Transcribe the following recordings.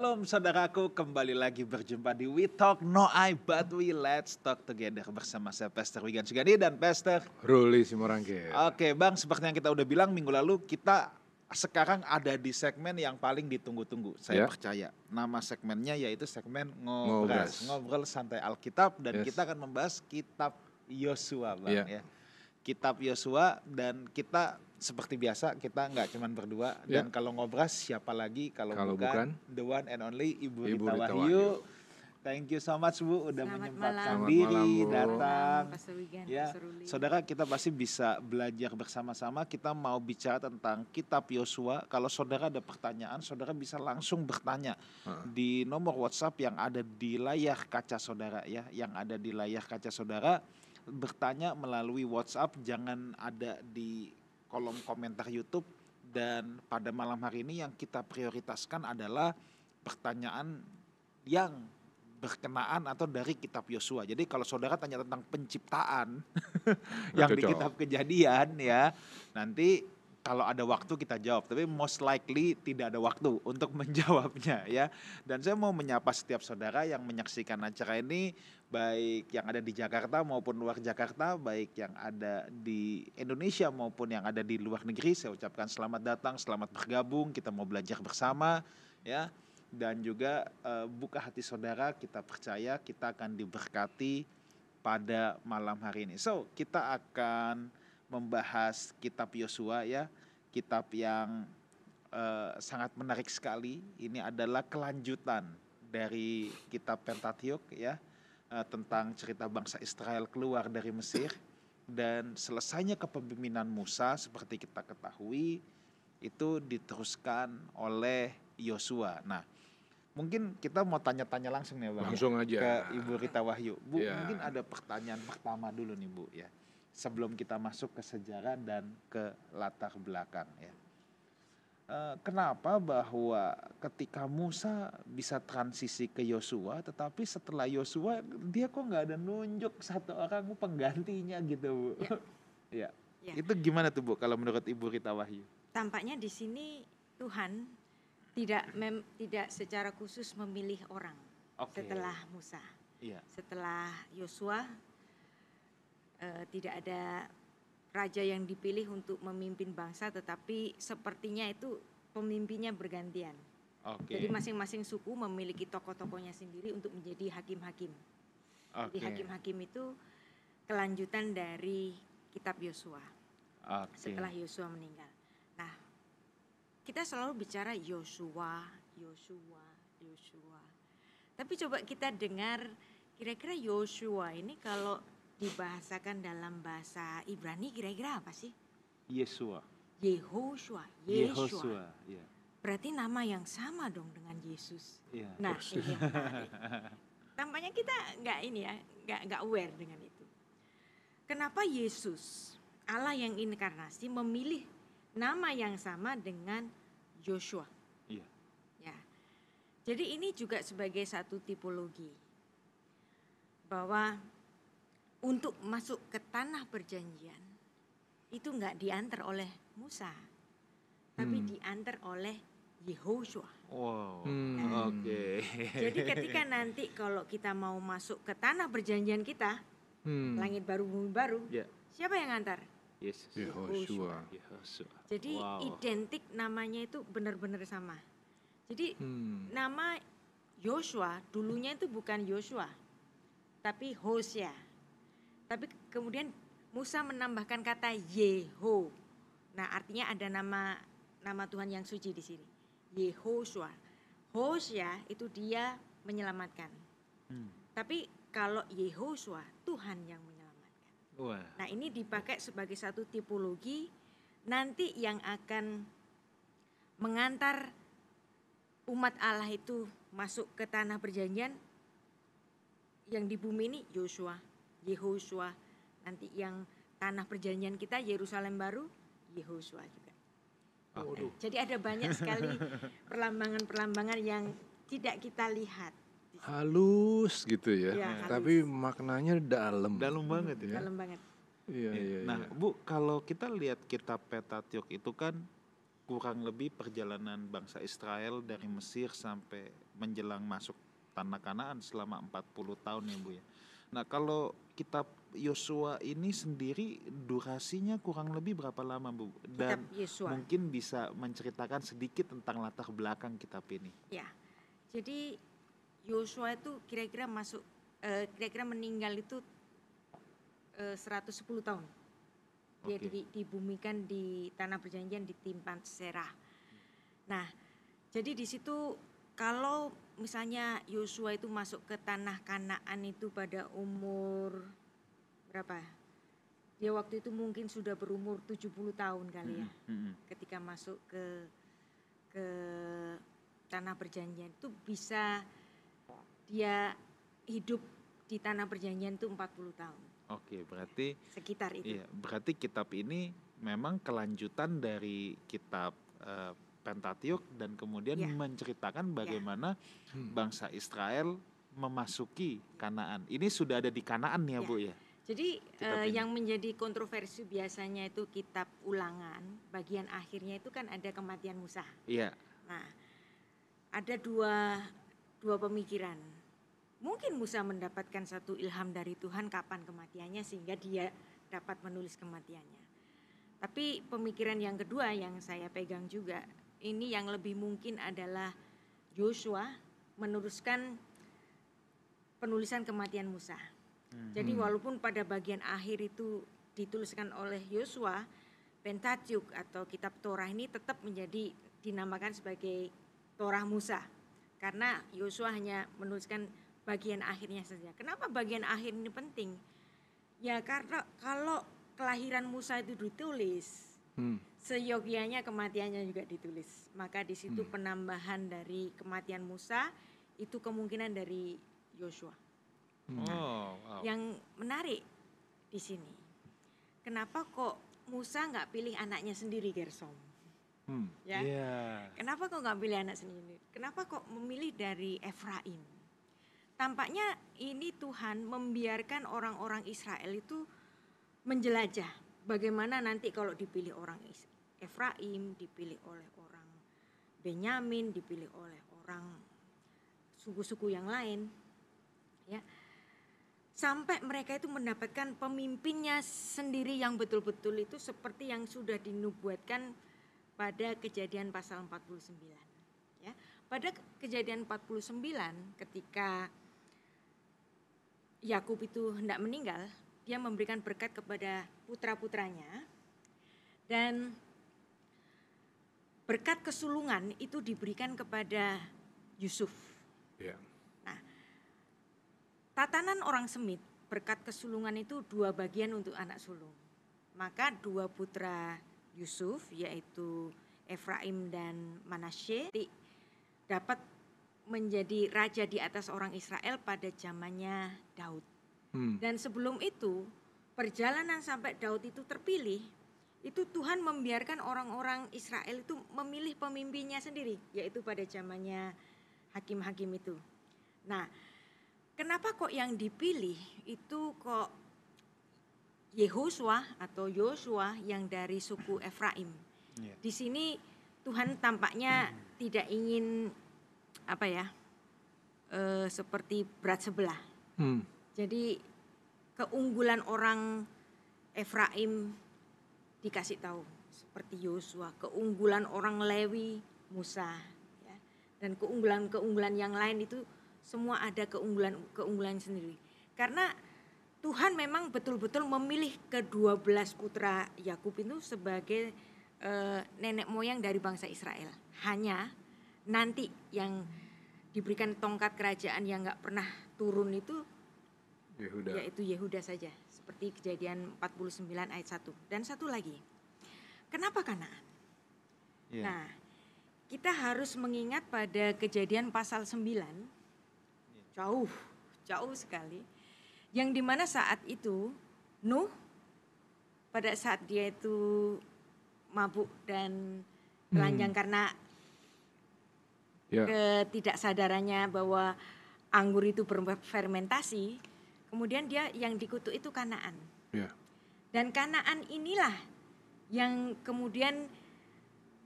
Shalom saudaraku, kembali lagi berjumpa di We Talk No I But We Let's Talk Together bersama saya Pastor Wigan Sugandi dan Pastor Ruli Simorangke. Oke Bang, seperti yang kita udah bilang minggu lalu kita sekarang ada di segmen yang paling ditunggu-tunggu. Saya Ya. percaya nama segmennya yaitu segmen ngobras, Ngobras. ngobrol santai Alkitab dan Yes. kita akan membahas kitab Yosua Bang Ya. ya. Kitab Yosua dan kita seperti biasa kita nggak cuman berdua Ya. dan kalau ngobras siapa lagi kalau, Kalau bukan, the one and only Ibu, Ibu Rita, Rita Wahyu. Wahyu. Thank you so much Bu udah Selamat menyempatkan malam. Selamat diri malam, Bu. datang. Wigan, Ya, saudara kita pasti bisa belajar bersama-sama. Kita mau bicara tentang Kitab Yosua. Kalau saudara ada pertanyaan, saudara bisa langsung bertanya Heeh. di nomor WhatsApp yang ada di layar kaca saudara ya, yang ada di layar kaca saudara. Bertanya melalui WhatsApp, jangan ada di kolom komentar YouTube. Dan pada malam hari ini yang kita prioritaskan adalah pertanyaan yang berkenaan atau dari kitab Yosua. Jadi kalau saudara tanya tentang penciptaan yang di kitab Kejadian ya, nanti kalau ada waktu kita jawab, tapi most likely tidak ada waktu untuk menjawabnya ya. Dan saya mau menyapa setiap saudara yang menyaksikan acara ini baik yang ada di Jakarta maupun luar Jakarta, baik yang ada di Indonesia maupun yang ada di luar negeri. Saya ucapkan selamat datang, selamat bergabung. Kita mau belajar bersama ya dan juga eh, buka hati saudara kita percaya kita akan diberkati pada malam hari ini. So, kita akan membahas kitab Yosua ya, kitab yang eh, sangat menarik sekali. Ini adalah kelanjutan dari kitab Pentateuch ya, eh, tentang cerita bangsa Israel keluar dari Mesir dan selesainya kepemimpinan Musa seperti kita ketahui itu diteruskan oleh Yosua. Nah, mungkin kita mau tanya-tanya langsung nih Bang. ya, Langsung aja. ke Ibu Rita Wahyu. Bu, Ya. mungkin ada pertanyaan pertama dulu nih Bu ya. Sebelum kita masuk ke sejarah dan ke latar belakang ya. Eh, kenapa bahwa ketika Musa bisa transisi ke Yosua, tetapi setelah Yosua dia kok nggak ada nunjuk satu orang penggantinya gitu Bu? Ya. ya. Ya. Itu gimana tuh Bu kalau menurut Ibu Rita Wahyu? Tampaknya di sini Tuhan tidak mem- tidak secara khusus memilih orang Oke. setelah Musa, Iya. setelah Yosua eh, tidak ada raja yang dipilih untuk memimpin bangsa, tetapi sepertinya itu pemimpinnya bergantian. Oke. Jadi masing-masing suku memiliki tokoh-tokohnya sendiri untuk menjadi hakim-hakim. Jadi Oke. hakim-hakim itu kelanjutan dari kitab Yosua. Oke. setelah Yosua meninggal. Nah, kita selalu bicara Yosua, Yosua, Yosua. Tapi coba kita dengar kira-kira Yosua ini kalau dibahasakan dalam bahasa Ibrani kira-kira apa sih? Yesua. Yehoshua, Yeshua. Yehosua. Iya. Berarti nama yang sama dong dengan Yesus. Iya. Nah, ini yang menarik. Tampaknya kita nggak ini ya, nggak nggak aware dengan itu. Kenapa Yesus, Allah yang inkarnasi memilih nama yang sama dengan Joshua? Iya. Ya. Jadi ini juga sebagai satu tipologi bahwa untuk masuk ke tanah perjanjian itu nggak diantar oleh Musa, tapi Hmm. diantar oleh Yehoshua. Wow. Hmm. Oke. Jadi ketika nanti kalau kita mau masuk ke tanah perjanjian kita, Hmm. langit baru bumi baru, Ya. siapa yang ngantar? Yesus. Yehoshua. Yehosua. Jadi Wow. identik namanya itu benar-benar sama. Jadi Hmm. nama Joshua dulunya itu bukan Joshua, tapi Hosea. Tapi kemudian Musa menambahkan kata Yeho. Nah, artinya ada nama nama Tuhan yang suci di sini. Yehoshua. Hosea itu dia menyelamatkan. Hmm. Tapi kalau Yehoshua Tuhan yang menyelamatkan. Wah. Nah, ini dipakai sebagai satu tipologi nanti yang akan mengantar umat Allah itu masuk ke tanah perjanjian yang di bumi ini Yosua, Yehoshua. Nanti yang tanah perjanjian kita Yerusalem baru Yehoshua juga. Oke. Jadi ada banyak sekali perlambangan-perlambangan yang tidak kita lihat. Halus gitu ya. Iya, Tapi maknanya dalam. Dalam banget ya. Dalam banget. Iya, Iya. iya, Nah, iya. Bu, kalau kita lihat kitab Pentateuch itu kan kurang lebih perjalanan bangsa Israel dari Mesir sampai menjelang masuk tanah Kanaan selama 40 tahun ya Bu ya. Nah, kalau kitab Yosua ini sendiri durasinya kurang lebih berapa lama Bu? Dan mungkin bisa menceritakan sedikit tentang latar belakang kitab ini. Ya. Jadi Yosua itu kira-kira masuk eh, kira-kira meninggal itu eh, 110 tahun. Dia di- dibumikan di tanah perjanjian di Timpan Serah. Nah, jadi di situ kalau misalnya Yosua itu masuk ke tanah Kanaan itu pada umur berapa? Dia waktu itu mungkin sudah berumur 70 tahun kali ya Mm-mm. ketika masuk ke ke tanah perjanjian itu bisa dia hidup di tanah perjanjian itu 40 tahun Oke, berarti sekitar itu. Iya, berarti kitab ini memang kelanjutan dari kitab eh, Pentatiuk dan kemudian Ya. menceritakan bagaimana Hmm. bangsa Israel memasuki Kanaan. Ini sudah ada di Kanaan ya, Ya. Bu ya? Jadi ini. yang menjadi kontroversi biasanya itu kitab ulangan bagian akhirnya itu kan ada kematian Musa. Iya. Nah, ada dua dua pemikiran. Mungkin Musa mendapatkan satu ilham dari Tuhan kapan kematiannya sehingga dia dapat menulis kematiannya. Tapi pemikiran yang kedua yang saya pegang juga ini yang lebih mungkin adalah Joshua meneruskan penulisan kematian Musa. Hmm. Jadi Hmm. walaupun pada bagian akhir itu dituliskan oleh Yosua, Pentateuch atau kitab Torah ini tetap menjadi dinamakan sebagai Torah Musa. Karena Yosua hanya menuliskan bagian akhirnya saja. Kenapa bagian akhir ini penting? Ya karena kalau kelahiran Musa itu ditulis, Hmm. seyogianya kematiannya juga ditulis. Maka di situ Hmm. penambahan dari kematian Musa itu kemungkinan dari Yosua. Hmm. Oh, wow. Yang menarik di sini, kenapa kok Musa nggak pilih anaknya sendiri Gersom? Hmm. Ya, Iya. kenapa kok nggak pilih anak sendiri? Kenapa kok memilih dari Efraim? Tampaknya ini Tuhan membiarkan orang-orang Israel itu menjelajah bagaimana nanti kalau dipilih orang Efraim, dipilih oleh orang Benyamin, dipilih oleh orang suku-suku yang lain, ya. Sampai mereka itu mendapatkan pemimpinnya sendiri yang betul-betul itu seperti yang sudah dinubuatkan pada kejadian pasal 49 ya. Pada ke- kejadian 49 ketika Yakub itu hendak meninggal dia memberikan berkat kepada putra-putranya dan berkat kesulungan itu diberikan kepada Yusuf Ya. Tatanan orang Semit berkat kesulungan itu dua bagian untuk anak sulung. Maka dua putra Yusuf yaitu Efraim dan Manasye dapat menjadi raja di atas orang Israel pada zamannya Daud. Hmm. Dan sebelum itu perjalanan sampai Daud itu terpilih itu Tuhan membiarkan orang-orang Israel itu memilih pemimpinnya sendiri yaitu pada zamannya hakim-hakim itu. Nah, kenapa kok yang dipilih itu kok Yehosua atau Yosua yang dari suku Efraim? Iya. Di sini Tuhan tampaknya tidak ingin apa ya? eh, seperti berat sebelah. Hmm. Jadi keunggulan orang Efraim dikasih tahu seperti Yosua, keunggulan orang Lewi Musa, ya. dan keunggulan-keunggulan yang lain itu semua ada keunggulan-keunggulan sendiri. Karena Tuhan memang betul-betul memilih kedua belas putra Yakub itu sebagai eh, nenek moyang dari bangsa Israel. Hanya nanti yang diberikan tongkat kerajaan yang nggak pernah turun itu Yehuda. yaitu Yehuda saja seperti kejadian 49 ayat 1 dan satu lagi kenapa Kanaan Iya. nah kita harus mengingat pada kejadian pasal 9 jauh jauh sekali yang di mana saat itu Nuh pada saat dia itu mabuk dan telanjang karena Ya. ketidaksadarannya bahwa anggur itu berfermentasi, kemudian dia yang dikutuk itu kanaan. Ya. Dan kanaan inilah yang kemudian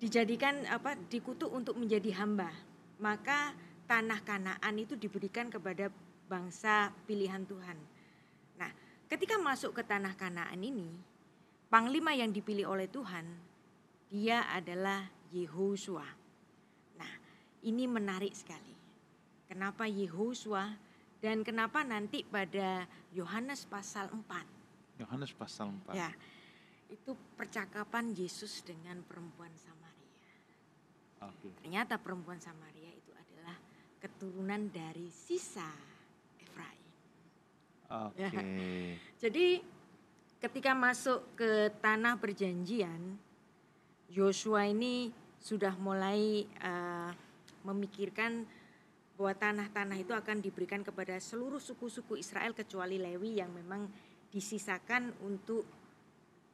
dijadikan apa dikutuk untuk menjadi hamba. Maka tanah Kanaan itu diberikan kepada bangsa pilihan Tuhan. Nah, ketika masuk ke tanah Kanaan ini, panglima yang dipilih oleh Tuhan dia adalah Yehosua. Nah, ini menarik sekali. Kenapa Yehosua dan kenapa nanti pada Yohanes pasal 4 Yohanes pasal 4. Ya, itu percakapan Yesus dengan perempuan Samaria. Oke. Ternyata perempuan Samaria itu adalah keturunan dari sisa Efraim. Oke. Jadi ketika masuk ke tanah perjanjian, Yosua ini sudah mulai uh, memikirkan bahwa tanah-tanah itu akan diberikan kepada seluruh suku-suku Israel kecuali Lewi yang memang disisakan untuk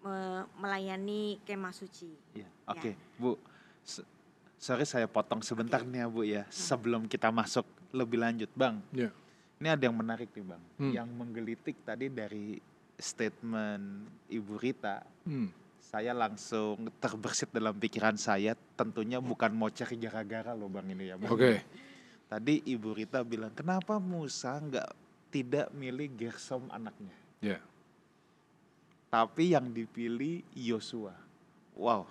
me- melayani kemah suci. Ya, Oke, Bu. S- Sorry saya potong sebentar Oke. nih ya, Bu ya. Sebelum kita masuk lebih lanjut, Bang. Ya. Ini ada yang menarik nih, Bang. Hmm. Yang menggelitik tadi dari statement Ibu Rita, Hmm. saya langsung terbersit dalam pikiran saya. Tentunya bukan mau cari gara-gara loh, Bang ini ya, Bang. Oke. Tadi Ibu Rita bilang, kenapa Musa nggak tidak milih Gersom anaknya? Ya. Tapi yang dipilih Yosua. Wow,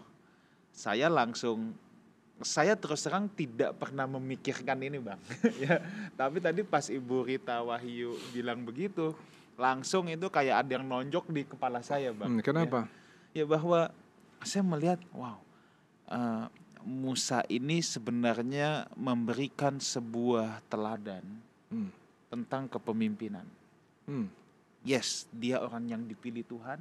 saya langsung, saya terus terang tidak pernah memikirkan ini bang. ya, tapi tadi pas Ibu Rita Wahyu bilang begitu, langsung itu kayak ada yang nonjok di kepala saya bang. Hmm, kenapa? Ya, ya bahwa saya melihat, wow, eh, Musa ini sebenarnya memberikan sebuah teladan Hmm. tentang kepemimpinan. Hmm. Yes, dia orang yang dipilih Tuhan.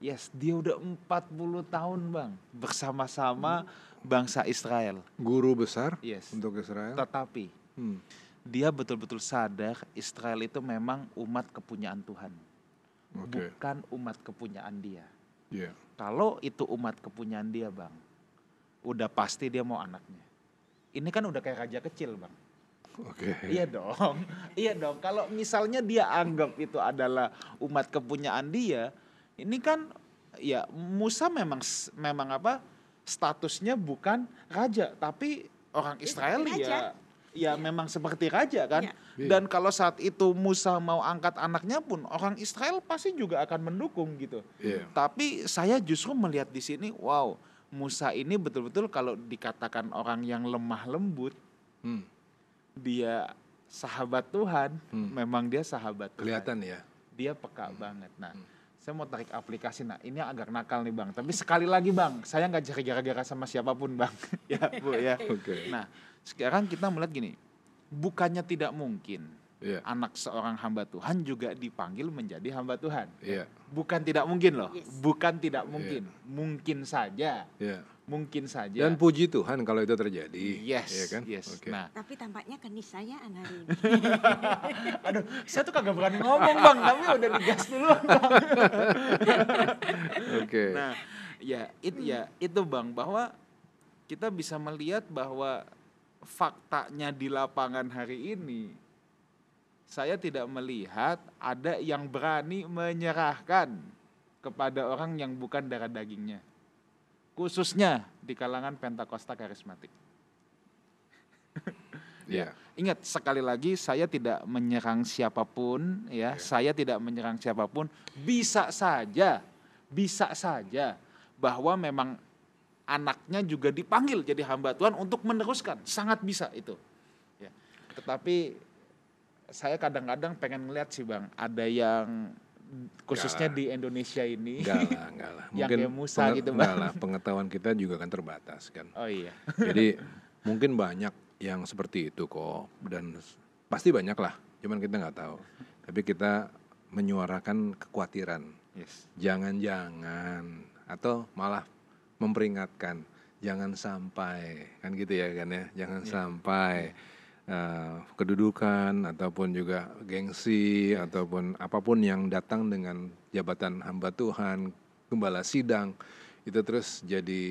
Yes, dia udah 40 tahun, Bang, bersama-sama bangsa Israel. Guru besar Yes. untuk Israel. Tetapi Hmm. dia betul-betul sadar Israel itu memang umat kepunyaan Tuhan, Oke. bukan umat kepunyaan dia. Ya. Kalau itu umat kepunyaan dia, Bang, udah pasti dia mau anaknya. Ini kan udah kayak raja kecil, Bang. Oke. Iya dong, iya dong. Kalau misalnya dia anggap itu adalah umat kepunyaan dia, ini kan ya Musa memang memang apa statusnya bukan raja, tapi orang Iya, Israel raja. ya ya memang seperti raja kan. Iya. Dan kalau saat itu Musa mau angkat anaknya pun orang Israel pasti juga akan mendukung gitu. Iya. Tapi saya justru melihat di sini, wow, Musa ini betul-betul kalau dikatakan orang yang lemah lembut, Hmm. dia sahabat Tuhan, Hmm. memang dia sahabat Tuhan. Kelihatan ya. Dia peka banget. Nah, Hmm. saya mau tarik aplikasi. Nah, ini agak nakal nih bang. Tapi sekali lagi bang, saya nggak cari gara-gara sama siapa pun bang. ya bu ya. Oke. Nah, sekarang kita melihat gini, bukannya tidak mungkin Iya. anak seorang hamba Tuhan juga dipanggil menjadi hamba Tuhan. Iya. Bukan tidak mungkin loh, Yes. bukan tidak mungkin, mungkin saja, Iya. mungkin saja. Dan puji Tuhan kalau itu terjadi. yes, Iya kan? yes. Oke. Nah, Tapi tampaknya keniscayaan hari ini. Aduh, saya tuh kagak berani ngomong bang, tapi udah digas dulu. Oke. Nah, ya itu ya itu bang bahwa kita bisa melihat bahwa faktanya di lapangan hari ini saya tidak melihat ada yang berani menyerahkan kepada orang yang bukan darah dagingnya, khususnya di kalangan Pentakosta karismatik. Iya. Ingat sekali lagi saya tidak menyerang siapa pun ya, Iya. saya tidak menyerang siapa pun. Bisa saja, bisa saja bahwa memang anaknya juga dipanggil jadi hamba Tuhan untuk meneruskan, sangat bisa itu. Ya. Tetapi saya kadang-kadang pengen ngeliat sih bang, ada yang khususnya Enggak di Indonesia ini. Enggak lah, enggak lah. Yang kayak Musa gitu, Bang. lah, pengetahuan kita juga kan terbatas kan. Oh iya. Jadi mungkin banyak yang seperti itu kok dan pasti banyak lah. Cuman kita nggak tahu. Tapi kita menyuarakan kekhawatiran. Yes. Jangan-jangan atau malah memperingatkan jangan sampai kan gitu ya kan ya. Jangan Iya. sampai eh, kedudukan ataupun juga gengsi ataupun apa pun yang datang dengan jabatan hamba Tuhan, gembala sidang itu terus jadi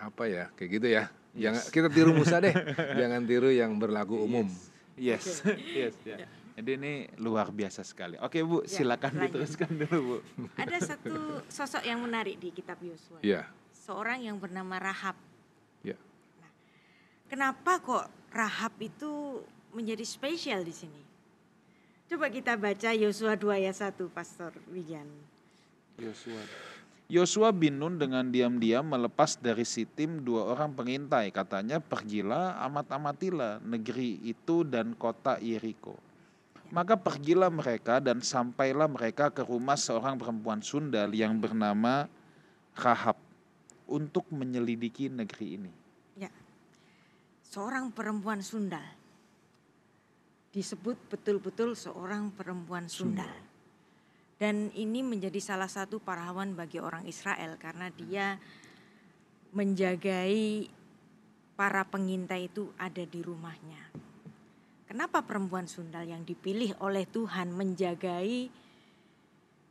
apa ya kayak gitu ya. Jangan kita tiru Musa deh. Jangan tiru yang berlaku umum. Yes, yes, ya. Jadi ini luar biasa sekali. Oke Bu, Ya, silakan lanjut. diteruskan dulu Bu. Ada satu sosok yang menarik di kitab Yosua. Iya. Seorang yang bernama Rahab. kenapa kok Rahab itu menjadi spesial di sini? Coba kita baca Yosua 2 ayat 1, Pastor Wijan. Yosua. Yosua bin Nun dengan diam-diam melepas dari Sitim dua orang pengintai. Katanya, pergilah amat-amatilah negeri itu dan kota Yeriko. Maka pergilah mereka dan sampailah mereka ke rumah seorang perempuan sundal yang bernama Rahab untuk menyelidiki negeri ini. Seorang perempuan Sundal. Disebut betul-betul seorang perempuan Sundal. Dan ini menjadi salah satu pahlawan bagi orang Israel karena dia menjagai para pengintai itu ada di rumahnya. Kenapa perempuan Sundal yang dipilih oleh Tuhan menjagai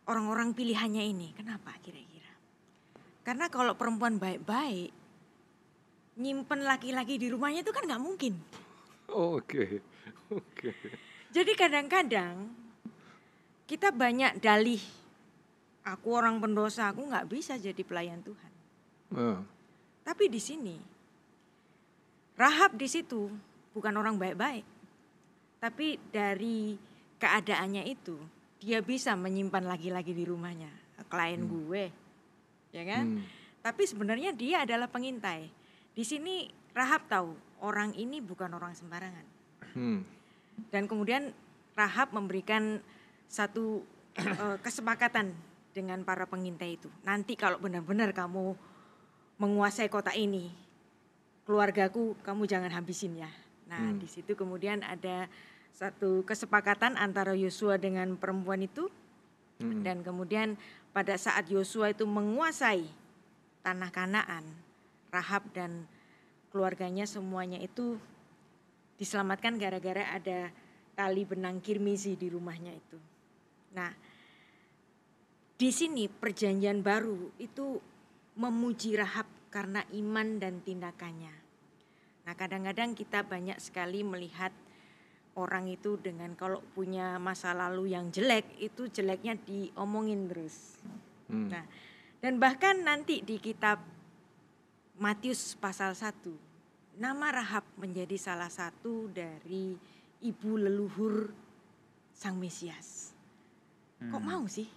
orang-orang pilihannya ini? Kenapa kira-kira? Karena kalau perempuan baik-baik, nyimpen laki-laki di rumahnya itu kan nggak mungkin. Oke, oke. Jadi kadang-kadang kita banyak dalih, aku orang pendosa, aku nggak bisa jadi pelayan Tuhan. Ah, Tapi di sini, Rahab di situ bukan orang baik-baik, tapi dari keadaannya itu dia bisa menyimpan laki-laki di rumahnya, klien gue, ya kan? hmm, Tapi sebenarnya dia adalah pengintai. Di sini Rahab tahu orang ini bukan orang sembarangan. hmm, Dan kemudian Rahab memberikan satu eh, kesepakatan dengan para pengintai itu. Nanti kalau benar-benar kamu menguasai kota ini, keluargaku kamu jangan habisin ya. Nah, Hmm. di situ kemudian ada satu kesepakatan antara Yosua dengan perempuan itu hmm. dan kemudian pada saat Yosua itu menguasai tanah Kanaan, Rahab dan keluarganya semuanya itu diselamatkan gara-gara ada tali benang kirmizi di rumahnya itu. Nah, di sini perjanjian baru itu memuji Rahab karena iman dan tindakannya. Nah, kadang-kadang kita banyak sekali melihat orang itu dengan kalau punya masa lalu yang jelek itu jeleknya diomongin terus. Hmm. Nah, dan bahkan nanti di kitab Matius pasal 1, nama Rahab menjadi salah satu dari ibu leluhur Sang Mesias. Kok mau sih?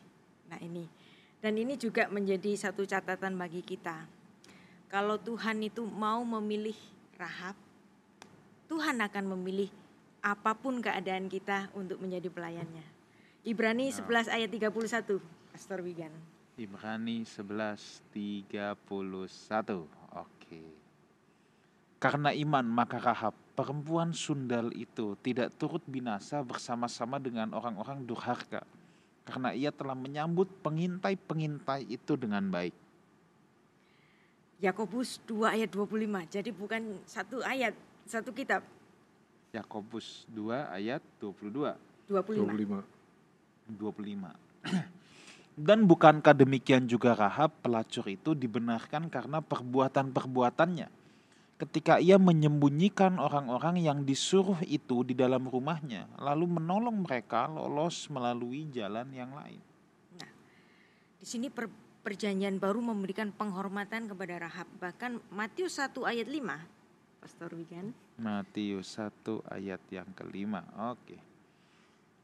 Nah, ini. Dan ini juga menjadi satu catatan bagi kita. Kalau Tuhan itu mau memilih Rahab, Tuhan akan memilih apa pun keadaan kita untuk menjadi pelayannya. Ibrani 11 ayat 31, Pastor Wigan. Ibrani 11:31. Oke. Karena iman maka Rahab, perempuan sundal itu tidak turut binasa bersama-sama dengan orang-orang durhaka. Karena ia telah menyambut pengintai-pengintai itu dengan baik. Yakobus 2 ayat 25. Jadi bukan satu ayat, satu kitab. Yakobus 2 ayat 22. 25. 25. 25. Dan bukankah demikian juga Rahab pelacur itu dibenarkan karena perbuatan-perbuatannya ketika ia menyembunyikan orang-orang yang disuruh itu di dalam rumahnya lalu menolong mereka lolos melalui jalan yang lain. Di sini per- perjanjian baru memberikan penghormatan kepada Rahab. Bahkan Matius 1 ayat 5. Pastor Wigan. Matius 1 ayat yang kelima. Oke.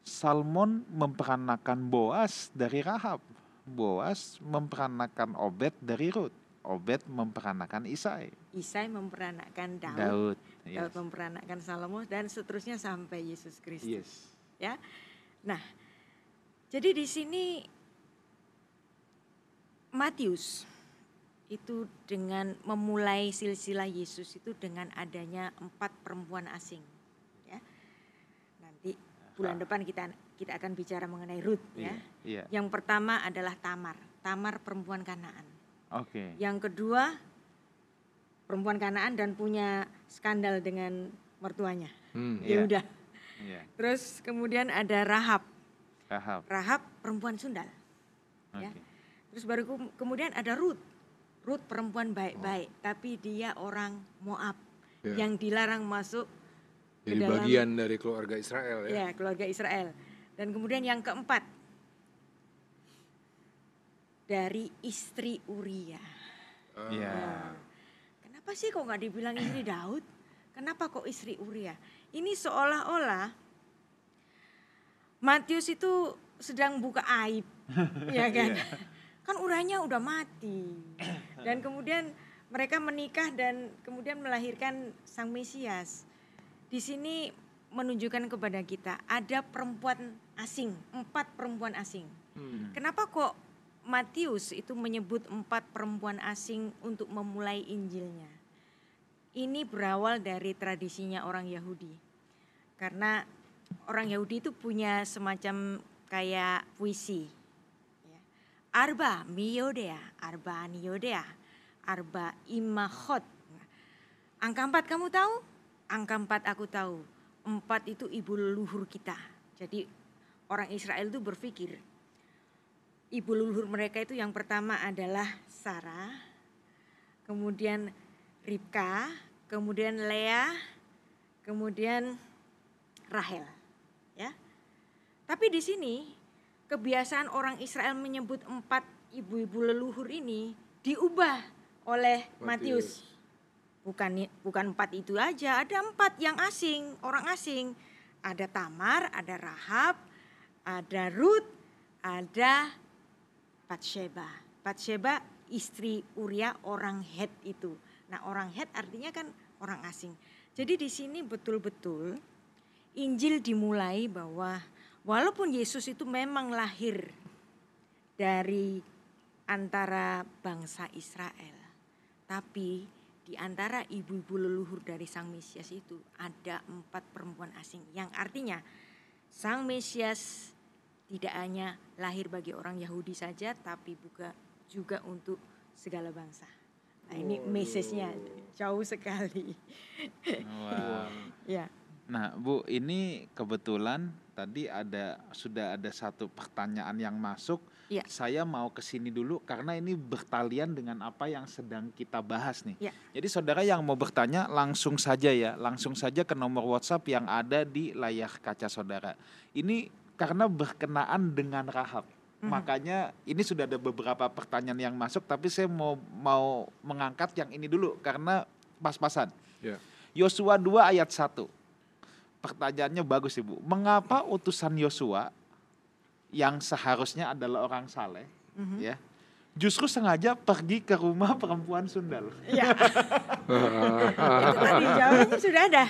Salmon memperanakan Boas dari Rahab. Boas memperanakan Obed dari Rut. Obed memperanakan Isai. Isai memperanakan Daud. Daud. Daud Yes. memperanakan Salomo dan seterusnya sampai Yesus Kristus. Yes. Ya. Nah, jadi di sini Matius itu dengan memulai silsilah Yesus itu dengan adanya empat perempuan asing. Bulan depan kita kita akan bicara mengenai Ruth ya. Iya. Yang pertama adalah Tamar, Tamar perempuan Kanaan. Oke. Yang kedua perempuan Kanaan dan punya skandal dengan mertuanya. Hmm. Ya udah. Iya. Terus kemudian ada Rahab, Rahab. Rahab perempuan Sundal. Oke. Ya. Terus baru ke- kemudian ada Ruth. Ruth perempuan baik-baik, tapi dia orang Moab Ya. yang dilarang masuk Jadi dalam- bagian dari keluarga Israel ya. ya keluarga Israel. Dan kemudian yang keempat dari istri Uria. Nah, Kenapa sih kok nggak dibilang istri Daud? Kenapa kok istri Uria? Ini seolah-olah Matius itu sedang buka aib, ya kan? Kan Uriahnya udah mati. Dan kemudian mereka menikah dan kemudian melahirkan sang Mesias. Di sini menunjukkan kepada kita ada perempuan asing, empat perempuan asing. Hmm. Kenapa kok Matius itu menyebut empat perempuan asing untuk memulai Injilnya? Ini berawal dari tradisinya orang Yahudi. Karena orang Yahudi itu punya semacam kayak puisi. Ya. Arba miyodea, arba niyodea, arba imahot. Angka empat kamu tahu? Angka empat aku tahu. Empat itu ibu leluhur kita. Jadi orang Israel itu berpikir ibu leluhur mereka itu yang pertama adalah Sarah, kemudian Ribka, kemudian Lea, kemudian Rahel. Ya. Tapi di sini kebiasaan orang Israel menyebut empat ibu-ibu leluhur ini diubah oleh Matius. Bukan bukan empat itu aja, ada empat yang asing, orang asing. Ada Tamar, ada Rahab, ada Ruth, ada Batsheba. Batsheba istri Uria orang Het itu. Nah, orang Het artinya kan orang asing. Jadi di sini betul-betul Injil dimulai bahwa walaupun Yesus itu memang lahir dari antara bangsa Israel, tapi di antara ibu-ibu leluhur dari Sang Mesias itu ada empat perempuan asing, yang artinya Sang Mesias tidak hanya lahir bagi orang Yahudi saja, tapi juga juga untuk segala bangsa. Nah ini message-nya jauh sekali. Wah. ya. Nah, Bu, ini kebetulan tadi ada sudah ada satu pertanyaan yang masuk. Iya. Saya mau ke sini dulu karena ini bertalian dengan apa yang sedang kita bahas nih. Iya. Jadi saudara yang mau bertanya langsung saja ya, langsung saja ke nomor WhatsApp yang ada di layar kaca saudara. Ini karena berkenaan dengan Rahab. Mhm. Makanya ini sudah ada beberapa pertanyaan yang masuk tapi saya mau mau mengangkat yang ini dulu karena pas-pasan. Ya. Yosua 2 ayat 1. Pertanyaannya bagus Ibu. Mengapa utusan Yosua yang seharusnya adalah orang saleh Mhm. ya justru sengaja pergi ke rumah perempuan sundal? Ya. itu tadi jawabannya sudah ada.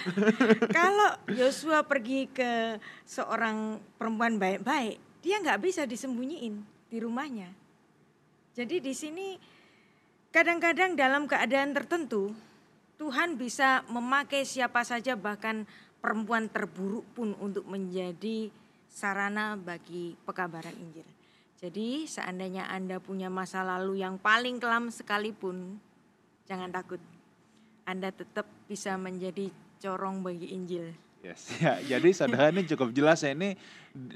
Kalau Yosua pergi ke seorang perempuan baik-baik, dia nggak bisa disembunyiin di rumahnya. Jadi di sini kadang-kadang dalam keadaan tertentu Tuhan bisa memakai siapa saja bahkan perempuan terburuk pun untuk menjadi sarana bagi pekabaran Injil. Jadi seandainya Anda punya masa lalu yang paling kelam sekalipun, jangan takut. Anda tetap bisa menjadi corong bagi Injil. Yes. Ya, jadi saudara ini cukup jelas ya ini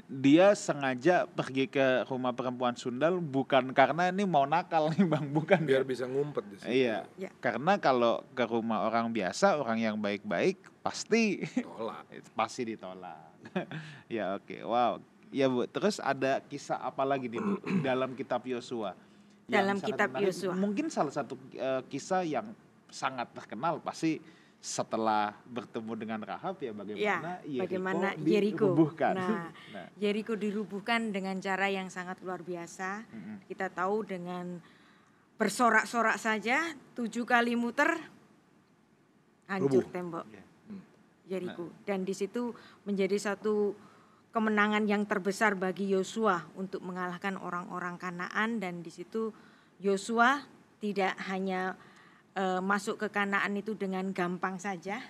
dia sengaja pergi ke rumah perempuan sundal bukan karena ini mau nakal nih Bang, bukan Biar ya. bisa ngumpet di situ. Iya. Ya. Karena kalau ke rumah orang biasa, orang yang baik-baik pasti Tolak. pasti ditolak. ya oke, wow. Ya Bu, terus ada kisah apa lagi nih Bu dalam kitab Yosua? Dalam kitab. Yosua. Mungkin salah satu eh, kisah yang sangat terkenal pasti setelah bertemu dengan Rahab ya bagaimana Ya, bagaimana Yeriko. dirubuhkan. Nah, Nah, Jericho dirubuhkan dengan cara yang sangat luar biasa. mm-mm. Kita tahu dengan bersorak-sorak saja tujuh kali muter hancur Rubuh. tembok Ya. Jericho. Dan di situ menjadi satu kemenangan yang terbesar bagi Yosua untuk mengalahkan orang-orang Kanaan dan di situ Yosua tidak hanya eh, masuk ke Kanaan itu dengan gampang saja,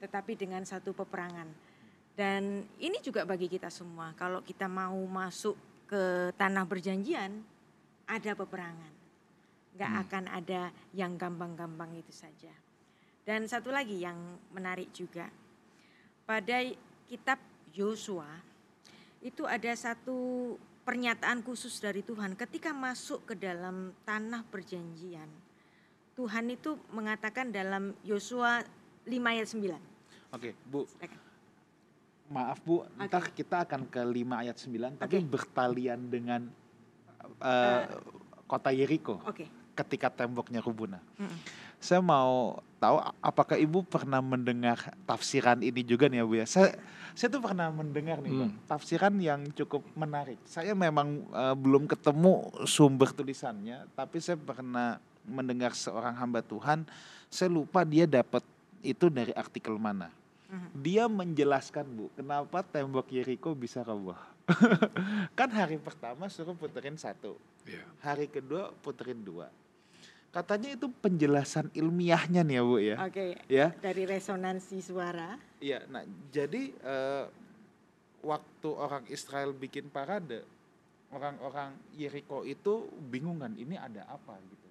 tetapi dengan satu peperangan. Dan ini juga bagi kita semua, kalau kita mau masuk ke tanah perjanjian, ada peperangan. Nggak akan ada yang gampang-gampang itu saja. Dan satu lagi yang menarik juga, pada kitab Yosua itu ada satu pernyataan khusus dari Tuhan ketika masuk ke dalam tanah perjanjian. Tuhan itu mengatakan dalam Yosua 5 ayat 9. Oke, Bu, Silakan. maaf Bu, entah kita akan ke 5 ayat 9 tapi Oke. bertalian dengan eh, kota Yeriko. Oke. ketika temboknya Rubuna. Mm-mm. Saya mau tahu apakah Ibu pernah mendengar tafsiran ini juga nih ya Bu ya. Saya saya tuh pernah mendengar nih Bang, Hmm. tafsiran yang cukup menarik. Saya memang eh, belum ketemu sumber tulisannya, tapi saya pernah mendengar seorang hamba Tuhan, saya lupa dia dapat itu dari artikel mana. Mhm. Dia menjelaskan Bu, kenapa tembok Yeriko bisa roboh. kan hari pertama suruh puterin satu, Iya. hari kedua puterin dua. Katanya itu penjelasan ilmiahnya nih ya Bu ya. Oke, Ya, dari resonansi suara. iya. Nah, jadi eh, waktu orang Israel bikin parade, orang-orang Yeriko itu bingung kan, ini ada apa gitu.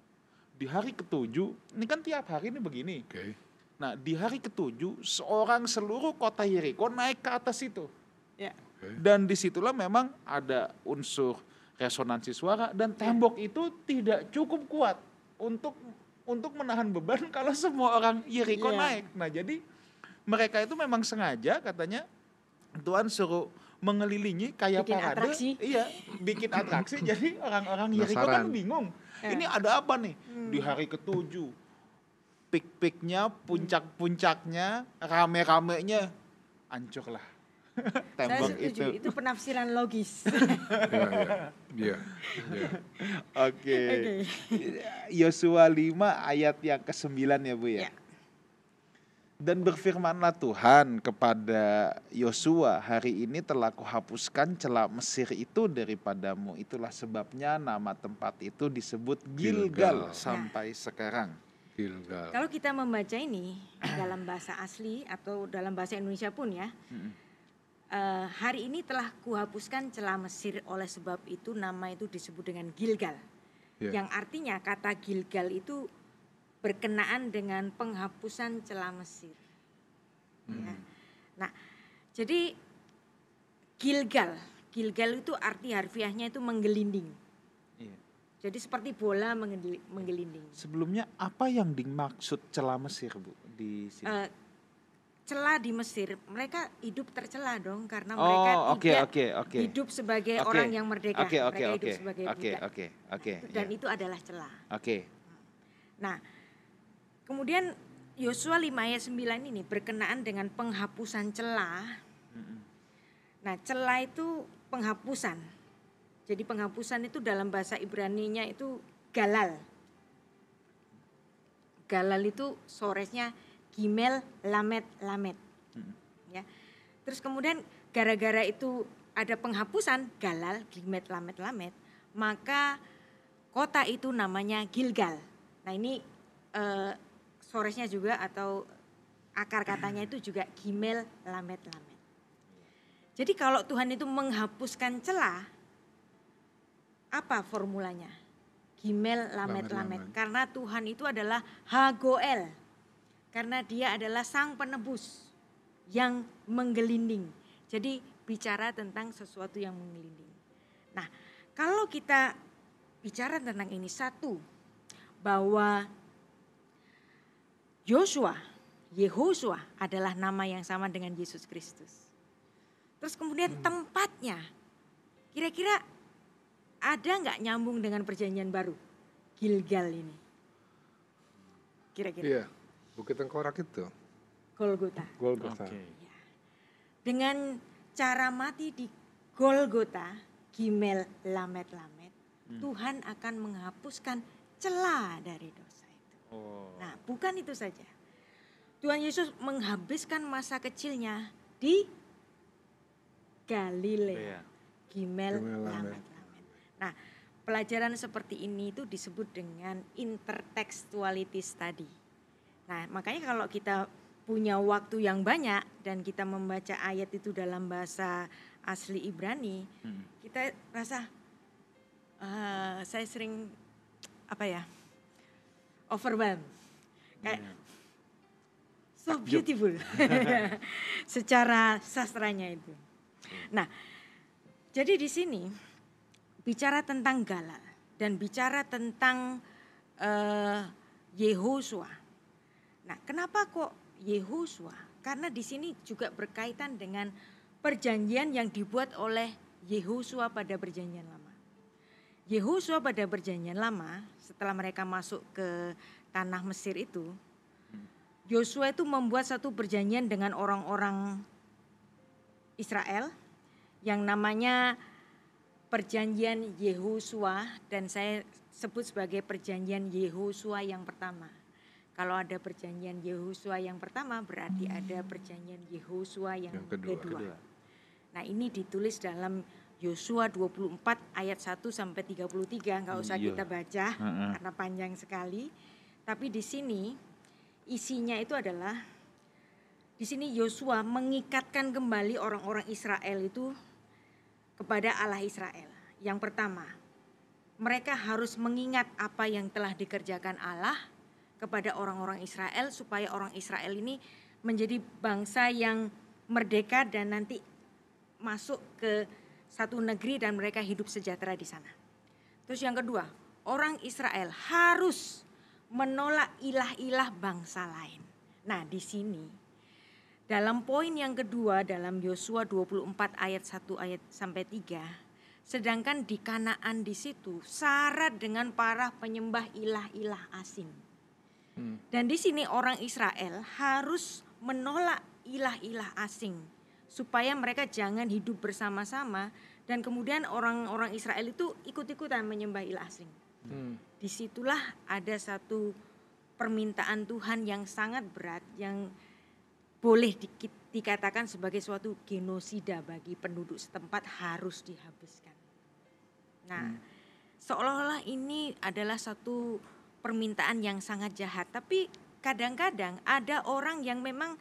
Di hari ketujuh, ini kan tiap hari ini begini. Oke. Nah, di hari ketujuh, seorang seluruh kota Yeriko naik ke atas itu. Ya. Oke. Dan di situlah memang ada unsur resonansi suara dan tembok itu tidak cukup kuat untuk untuk menahan beban kalau semua orang Yeriko Iya. naik. Nah, jadi mereka itu memang sengaja katanya Tuhan suruh mengelilingi kayak Bikin parade. atraksi. Iya, bikin atraksi jadi orang-orang Yeriko kan bingung. Ya. Ini ada apa nih Hmm. di hari ketujuh? Pik-piknya, puncak-puncaknya, rame-ramenya hancurlah. Saya Tembok setuju, itu. itu penafsiran logis. Iya, iya. Iya. Iya. Oke. Yosua 5 ayat yang ke-9 ya Bu ya. Ya. Dan berfirmanlah Tuhan kepada Yosua, hari ini telah kuhapuskan celah Mesir itu daripadamu. Itulah sebabnya nama tempat itu disebut Gilgal, Gilgal. sampai sekarang. Gilgal. Kalau kita membaca ini dalam bahasa asli atau dalam bahasa Indonesia pun ya, Mm-mm. eh, hari ini telah kuhapuskan celah Mesir oleh sebab itu nama itu disebut dengan Gilgal. Ya. Yang artinya kata Gilgal itu berkenaan dengan penghapusan celah Mesir. Ya. Nah, jadi Gilgal, Gilgal itu arti harfiahnya itu menggelinding. Iya. Jadi seperti bola menggeli- menggelinding. Sebelumnya apa yang dimaksud celah Mesir Bu di sini? Eh, celah di Mesir, mereka hidup tercela dong karena oh, mereka oke tidak oke oke. hidup sebagai Oke. orang yang merdeka. Oke oke mereka oke. hidup sebagai Oke budak. oke oke. Dan iya. itu adalah celah. Oke. Nah, kemudian Yosua 5 ayat 9 ini berkenaan dengan penghapusan celah. Nah, celah itu penghapusan. Jadi penghapusan itu dalam bahasa Ibrani-nya itu galal. Galal itu soresnya gimel lamet lamet. Ya. Terus kemudian gara-gara itu ada penghapusan galal gimet lamet lamet, maka kota itu namanya Gilgal. Nah, ini eh, soresnya juga atau akar katanya itu juga gimel lamet lamet. Jadi kalau Tuhan itu menghapuskan celah, apa formulanya? Gimel lamet Lamet, lamet. lamet. Karena Tuhan itu adalah Hagoel. Karena dia adalah sang penebus yang menggelinding. Jadi bicara tentang sesuatu yang menggelinding. Nah, kalau kita bicara tentang ini satu bahwa Yosua, Yehosua adalah nama yang sama dengan Yesus Kristus. Terus kemudian tempatnya, kira-kira ada nggak nyambung dengan perjanjian baru? Gilgal ini. Kira-kira. Iya. Bukit Tengkorak itu. Golgota. Golgotha. Oke. Dengan cara mati di Golgota, Gimel Lamet Lamet, Hmm. Tuhan akan menghapuskan celah dari dosa. Oh. Nah, bukan itu saja. Tuhan Yesus menghabiskan masa kecilnya di Galilea. Iya. Gimel Gimel, Lamet. Nah, pelajaran seperti ini itu disebut dengan intertextuality study. Nah, makanya kalau kita punya waktu yang banyak dan kita membaca ayat itu dalam bahasa asli Ibrani, Hmm. kita rasa eh, saya sering apa ya overwhelmed kayak Iya. so beautiful secara sastranya itu. Nah, jadi di sini bicara tentang Galal dan bicara tentang eh, Yehosua. Nah, kenapa kok Yehosua? Karena di sini juga berkaitan dengan perjanjian yang dibuat oleh Yehosua pada perjanjian lama. Yehosua pada perjanjian lama setelah mereka masuk ke tanah Mesir itu, Yosua itu membuat satu perjanjian dengan orang-orang Israel yang namanya perjanjian Yehosua dan saya sebut sebagai perjanjian Yehosua yang pertama. Kalau ada perjanjian Yehosua yang pertama berarti ada perjanjian Yehosua yang, Yang kedua. kedua. Kedua. Nah, ini ditulis dalam Yosua 24 ayat 1 sampai 33, nggak usah Iya. kita baca Heeh. karena panjang sekali. Tapi di sini isinya itu adalah di sini Yosua mengikatkan kembali orang-orang Israel itu kepada Allah Israel. Yang pertama, mereka harus mengingat apa yang telah dikerjakan Allah kepada orang-orang Israel supaya orang Israel ini menjadi bangsa yang merdeka dan nanti masuk ke satu negeri dan mereka hidup sejahtera di sana. Terus yang kedua, orang Israel harus menolak ilah-ilah bangsa lain. Nah, di sini dalam poin yang kedua dalam Yosua 24 ayat 1 ayat sampai 3, sedangkan di Kanaan di situ syarat dengan para penyembah ilah-ilah asing. Hmm. Dan di sini orang Israel harus menolak ilah-ilah asing supaya mereka jangan hidup bersama-sama dan kemudian orang-orang Israel itu ikut-ikutan menyembah ilah asing. Hmm. Di situlah ada satu permintaan Tuhan yang sangat berat yang boleh di- dikatakan sebagai suatu genosida bagi penduduk setempat harus dihabiskan. Nah, seolah-olah ini adalah satu permintaan yang sangat jahat, tapi kadang-kadang ada orang yang memang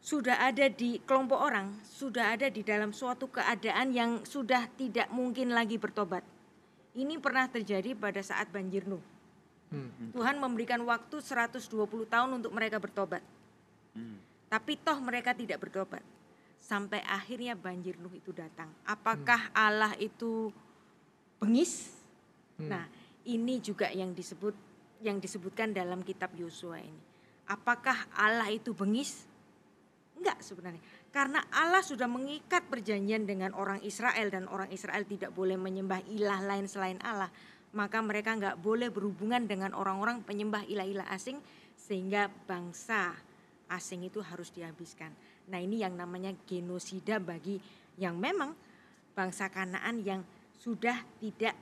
sudah ada di kelompok orang, sudah ada di dalam suatu keadaan yang sudah tidak mungkin lagi bertobat. Ini pernah terjadi pada saat banjir Nuh. Hmm. Tuhan memberikan waktu 120 tahun untuk mereka bertobat. Hmm. Tapi toh mereka tidak bertobat. Sampai akhirnya banjir Nuh itu datang. Apakah Allah itu bengis? Hmm. Nah, ini juga yang disebut yang disebutkan dalam kitab Yosua ini. Apakah Allah itu bengis? Enggak sebenarnya. Karena Allah sudah mengikat perjanjian dengan orang Israel dan orang Israel tidak boleh menyembah ilah lain selain Allah. Maka mereka enggak boleh berhubungan dengan orang-orang penyembah ilah-ilah asing sehingga bangsa asing itu harus dihabiskan. Nah ini yang namanya genosida bagi yang memang bangsa Kanaan yang sudah tidak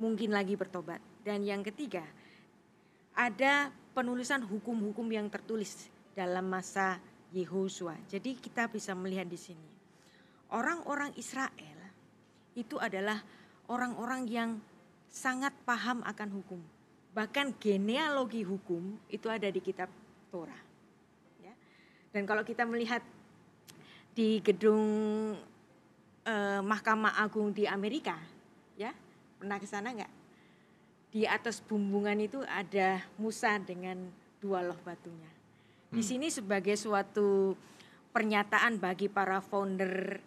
mungkin lagi bertobat. Dan yang ketiga, ada penulisan hukum-hukum yang tertulis dalam masa Yehosua. Jadi kita bisa melihat di sini. Orang-orang Israel itu adalah orang-orang yang sangat paham akan hukum. Bahkan genealogi hukum itu ada di kitab Torah. Ya. Dan kalau kita melihat di gedung eh, Mahkamah Agung di Amerika, ya pernah ke sana nggak? Di atas bumbungan itu ada Musa dengan dua loh batunya. Di sini sebagai suatu pernyataan bagi para founder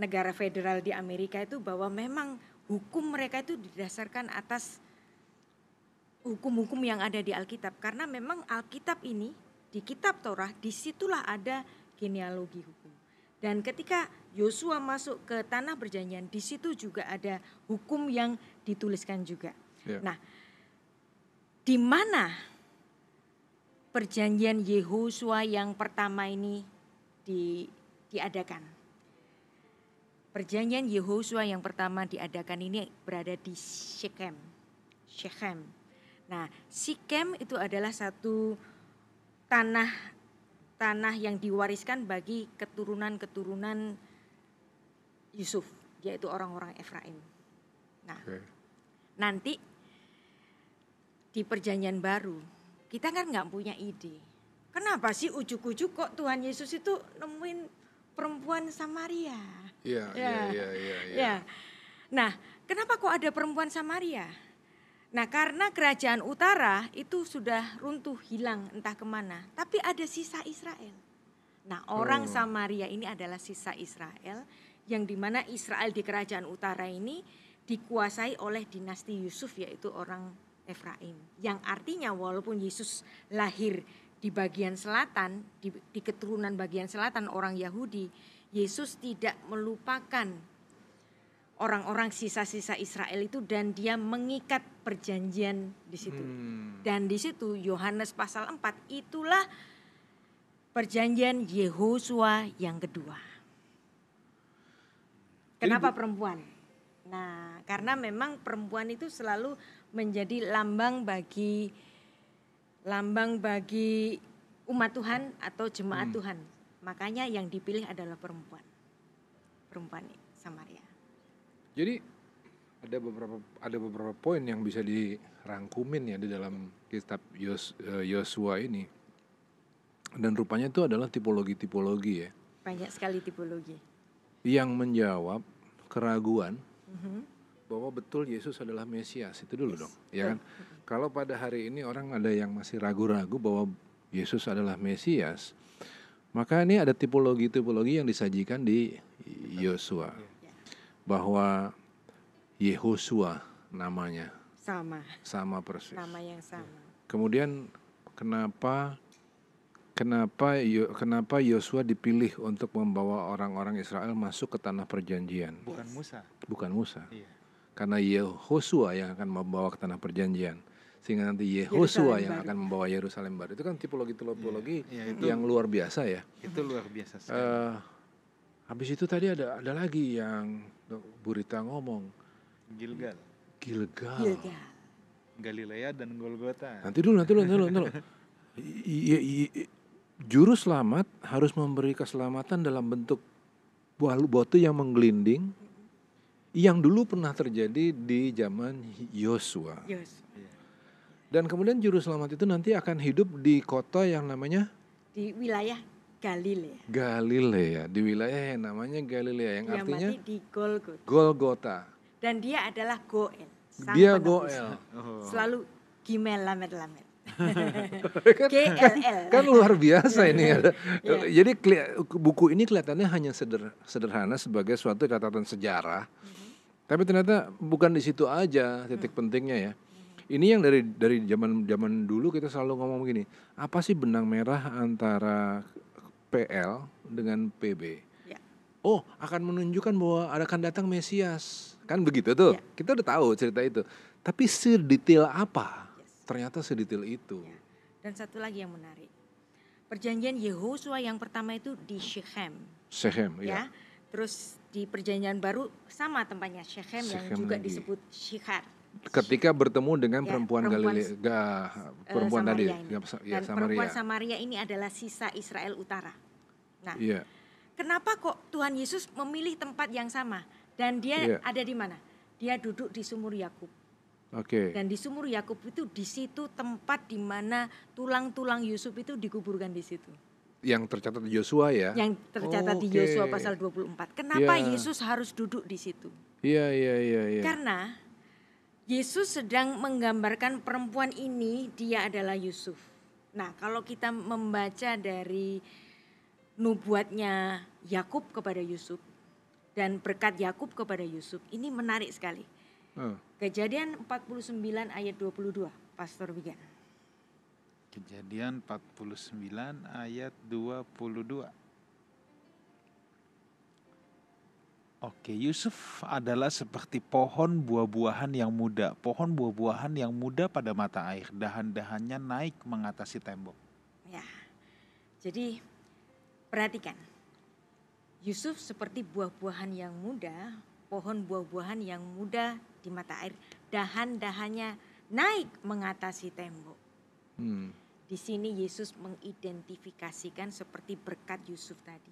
negara federal di Amerika itu bahwa memang hukum mereka itu didasarkan atas hukum-hukum yang ada di Alkitab karena memang Alkitab ini di kitab Torah di situlah ada genealogi hukum dan ketika Yosua masuk ke tanah perjanjian di situ juga ada hukum yang dituliskan juga. Ya. Nah, di mana perjanjian Yehosua yang pertama ini di, diadakan? Perjanjian Yehosua yang pertama diadakan ini berada di Shechem. Shechem. Nah, Shechem itu adalah satu tanah tanah yang diwariskan bagi keturunan-keturunan Yusuf, yaitu orang-orang Efraim. Nah, Oke. nanti di perjanjian baru kita kan nggak punya ide. Kenapa sih ujuk-ujuk kok Tuhan Yesus itu nemuin perempuan Samaria? Iya, Ya. iya, iya, iya, iya. Ya. Nah, kenapa kok ada perempuan Samaria? Nah, karena kerajaan utara itu sudah runtuh, hilang entah ke mana. Tapi ada sisa Israel. Nah, orang Oh. Samaria ini adalah sisa Israel yang di mana Israel di kerajaan utara ini dikuasai oleh dinasti Yusuf yaitu orang Efraim. Yang artinya walaupun Yesus lahir di bagian selatan, di, di keturunan bagian selatan orang Yahudi, Yesus tidak melupakan orang-orang sisa-sisa Israel itu dan dia mengikat perjanjian di situ. Hmm. Dan di situ Yohanes pasal 4 itulah perjanjian Yehosua yang kedua. Kenapa perempuan? Nah, karena memang perempuan itu selalu menjadi lambang bagi lambang bagi umat Tuhan atau jemaat Hmm. Tuhan. Makanya yang dipilih adalah perempuan. Perempuan Samaria. Jadi ada beberapa ada beberapa poin yang bisa dirangkumin ya di dalam kitab eh, Yosua ini. Dan rupanya itu adalah tipologi-tipologi ya Banyak sekali tipologi. yang menjawab keraguan Mhm. Bahwa betul Yesus adalah Mesias itu dulu dong, ya kan? Kalau pada hari ini orang ada yang masih ragu-ragu bahwa Yesus adalah Mesias, maka ini ada tipologi-tipologi yang disajikan di Yosua bahwa Yehosua namanya Sama, sama persis. nama yang sama. Kemudian kenapa kenapa kenapa Yosua dipilih untuk membawa orang-orang Israel masuk ke tanah perjanjian, Bukan Musa. bukan Musa? Iya. Karena Yehosua yang akan membawa ke tanah perjanjian. Sehingga nanti Yehosua Yerusalem yang baru. akan membawa Yerusalem baru. Itu kan tipologi-tipologi Iya, itu yang luar biasa ya. itu luar biasa sekali. Eh, habis itu tadi ada ada lagi yang Burita ngomong Gilgal, Gilgal. Gilgal. Galilea dan Golgota. Nanti dulu, nanti dulu, nanti dulu. Nanti dulu. I- i- i- juru selamat harus memberi keselamatan dalam bentuk buah batu yang menggelinding yang dulu pernah terjadi di zaman Yosua. Yos. Dan kemudian juru selamat itu nanti akan hidup di kota yang namanya Di wilayah Galilea. Galilea, di wilayah yang namanya Galilea yang Dia artinya mati di Golgota. Golgota. Dan dia adalah Goel. sang Dia penebus. Goel. Oh. Selalu Gimel Lamed Lamed. kan, GLL. kan luar biasa ini ada. Iya. Jadi buku ini kelihatannya hanya seder- sederhana sebagai suatu catatan sejarah. Tapi ternyata bukan di situ aja titik pentingnya ya. Ini yang dari dari zaman zaman dulu kita selalu ngomong begini, apa sih benang merah antara PL dengan PB? Ya. Oh, akan menunjukkan bahwa akan datang Mesias. Kan begitu tuh. Ya. Kita udah tahu cerita itu. Tapi sedetail apa? Yes. Ternyata sedetail itu. Ya. Dan satu lagi yang menarik. Perjanjian Yehosua yang pertama itu di Shechem. Shechem, Ya. ya. Terus di perjanjian baru sama tempatnya Shechem, yang Shechem juga lagi. disebut Shikhar. Ketika bertemu dengan Ya, perempuan, perempuan Galilea, ga- Eh, perempuan tadi, Samaria ini. ya, ya, Dan Samaria. perempuan Samaria ini adalah sisa Israel Utara. Nah, Iya, kenapa kok Tuhan Yesus memilih tempat yang sama? Dan dia Iya. ada di mana? Dia duduk di sumur Yakub. oke. Dan di sumur Yakub itu di situ tempat di mana tulang-tulang Yusuf itu dikuburkan di situ. Yang tercatat di Yosua ya. Yang tercatat di Oke. Yosua pasal 24. Kenapa Ya. Yesus harus duduk di situ? Iya, iya, iya, iya. Karena Yesus sedang menggambarkan perempuan ini dia adalah Yusuf. Nah, kalau kita membaca dari nubuatnya Yakub kepada Yusuf dan berkat Yakub kepada Yusuf, ini menarik sekali. Eh, Kejadian 49 ayat 22, Pastor Wigan. Kejadian 49 ayat 22. Oke, Yusuf adalah seperti pohon buah-buahan yang muda. Pohon buah-buahan yang muda pada mata air. Dahan-dahannya naik mengatasi tembok. Ya. Jadi perhatikan. Yusuf seperti buah-buahan yang muda, pohon buah-buahan yang muda di mata air. Dahan-dahannya naik mengatasi tembok. Hmm. Di sini Yesus mengidentifikasikan seperti berkat Yusuf tadi.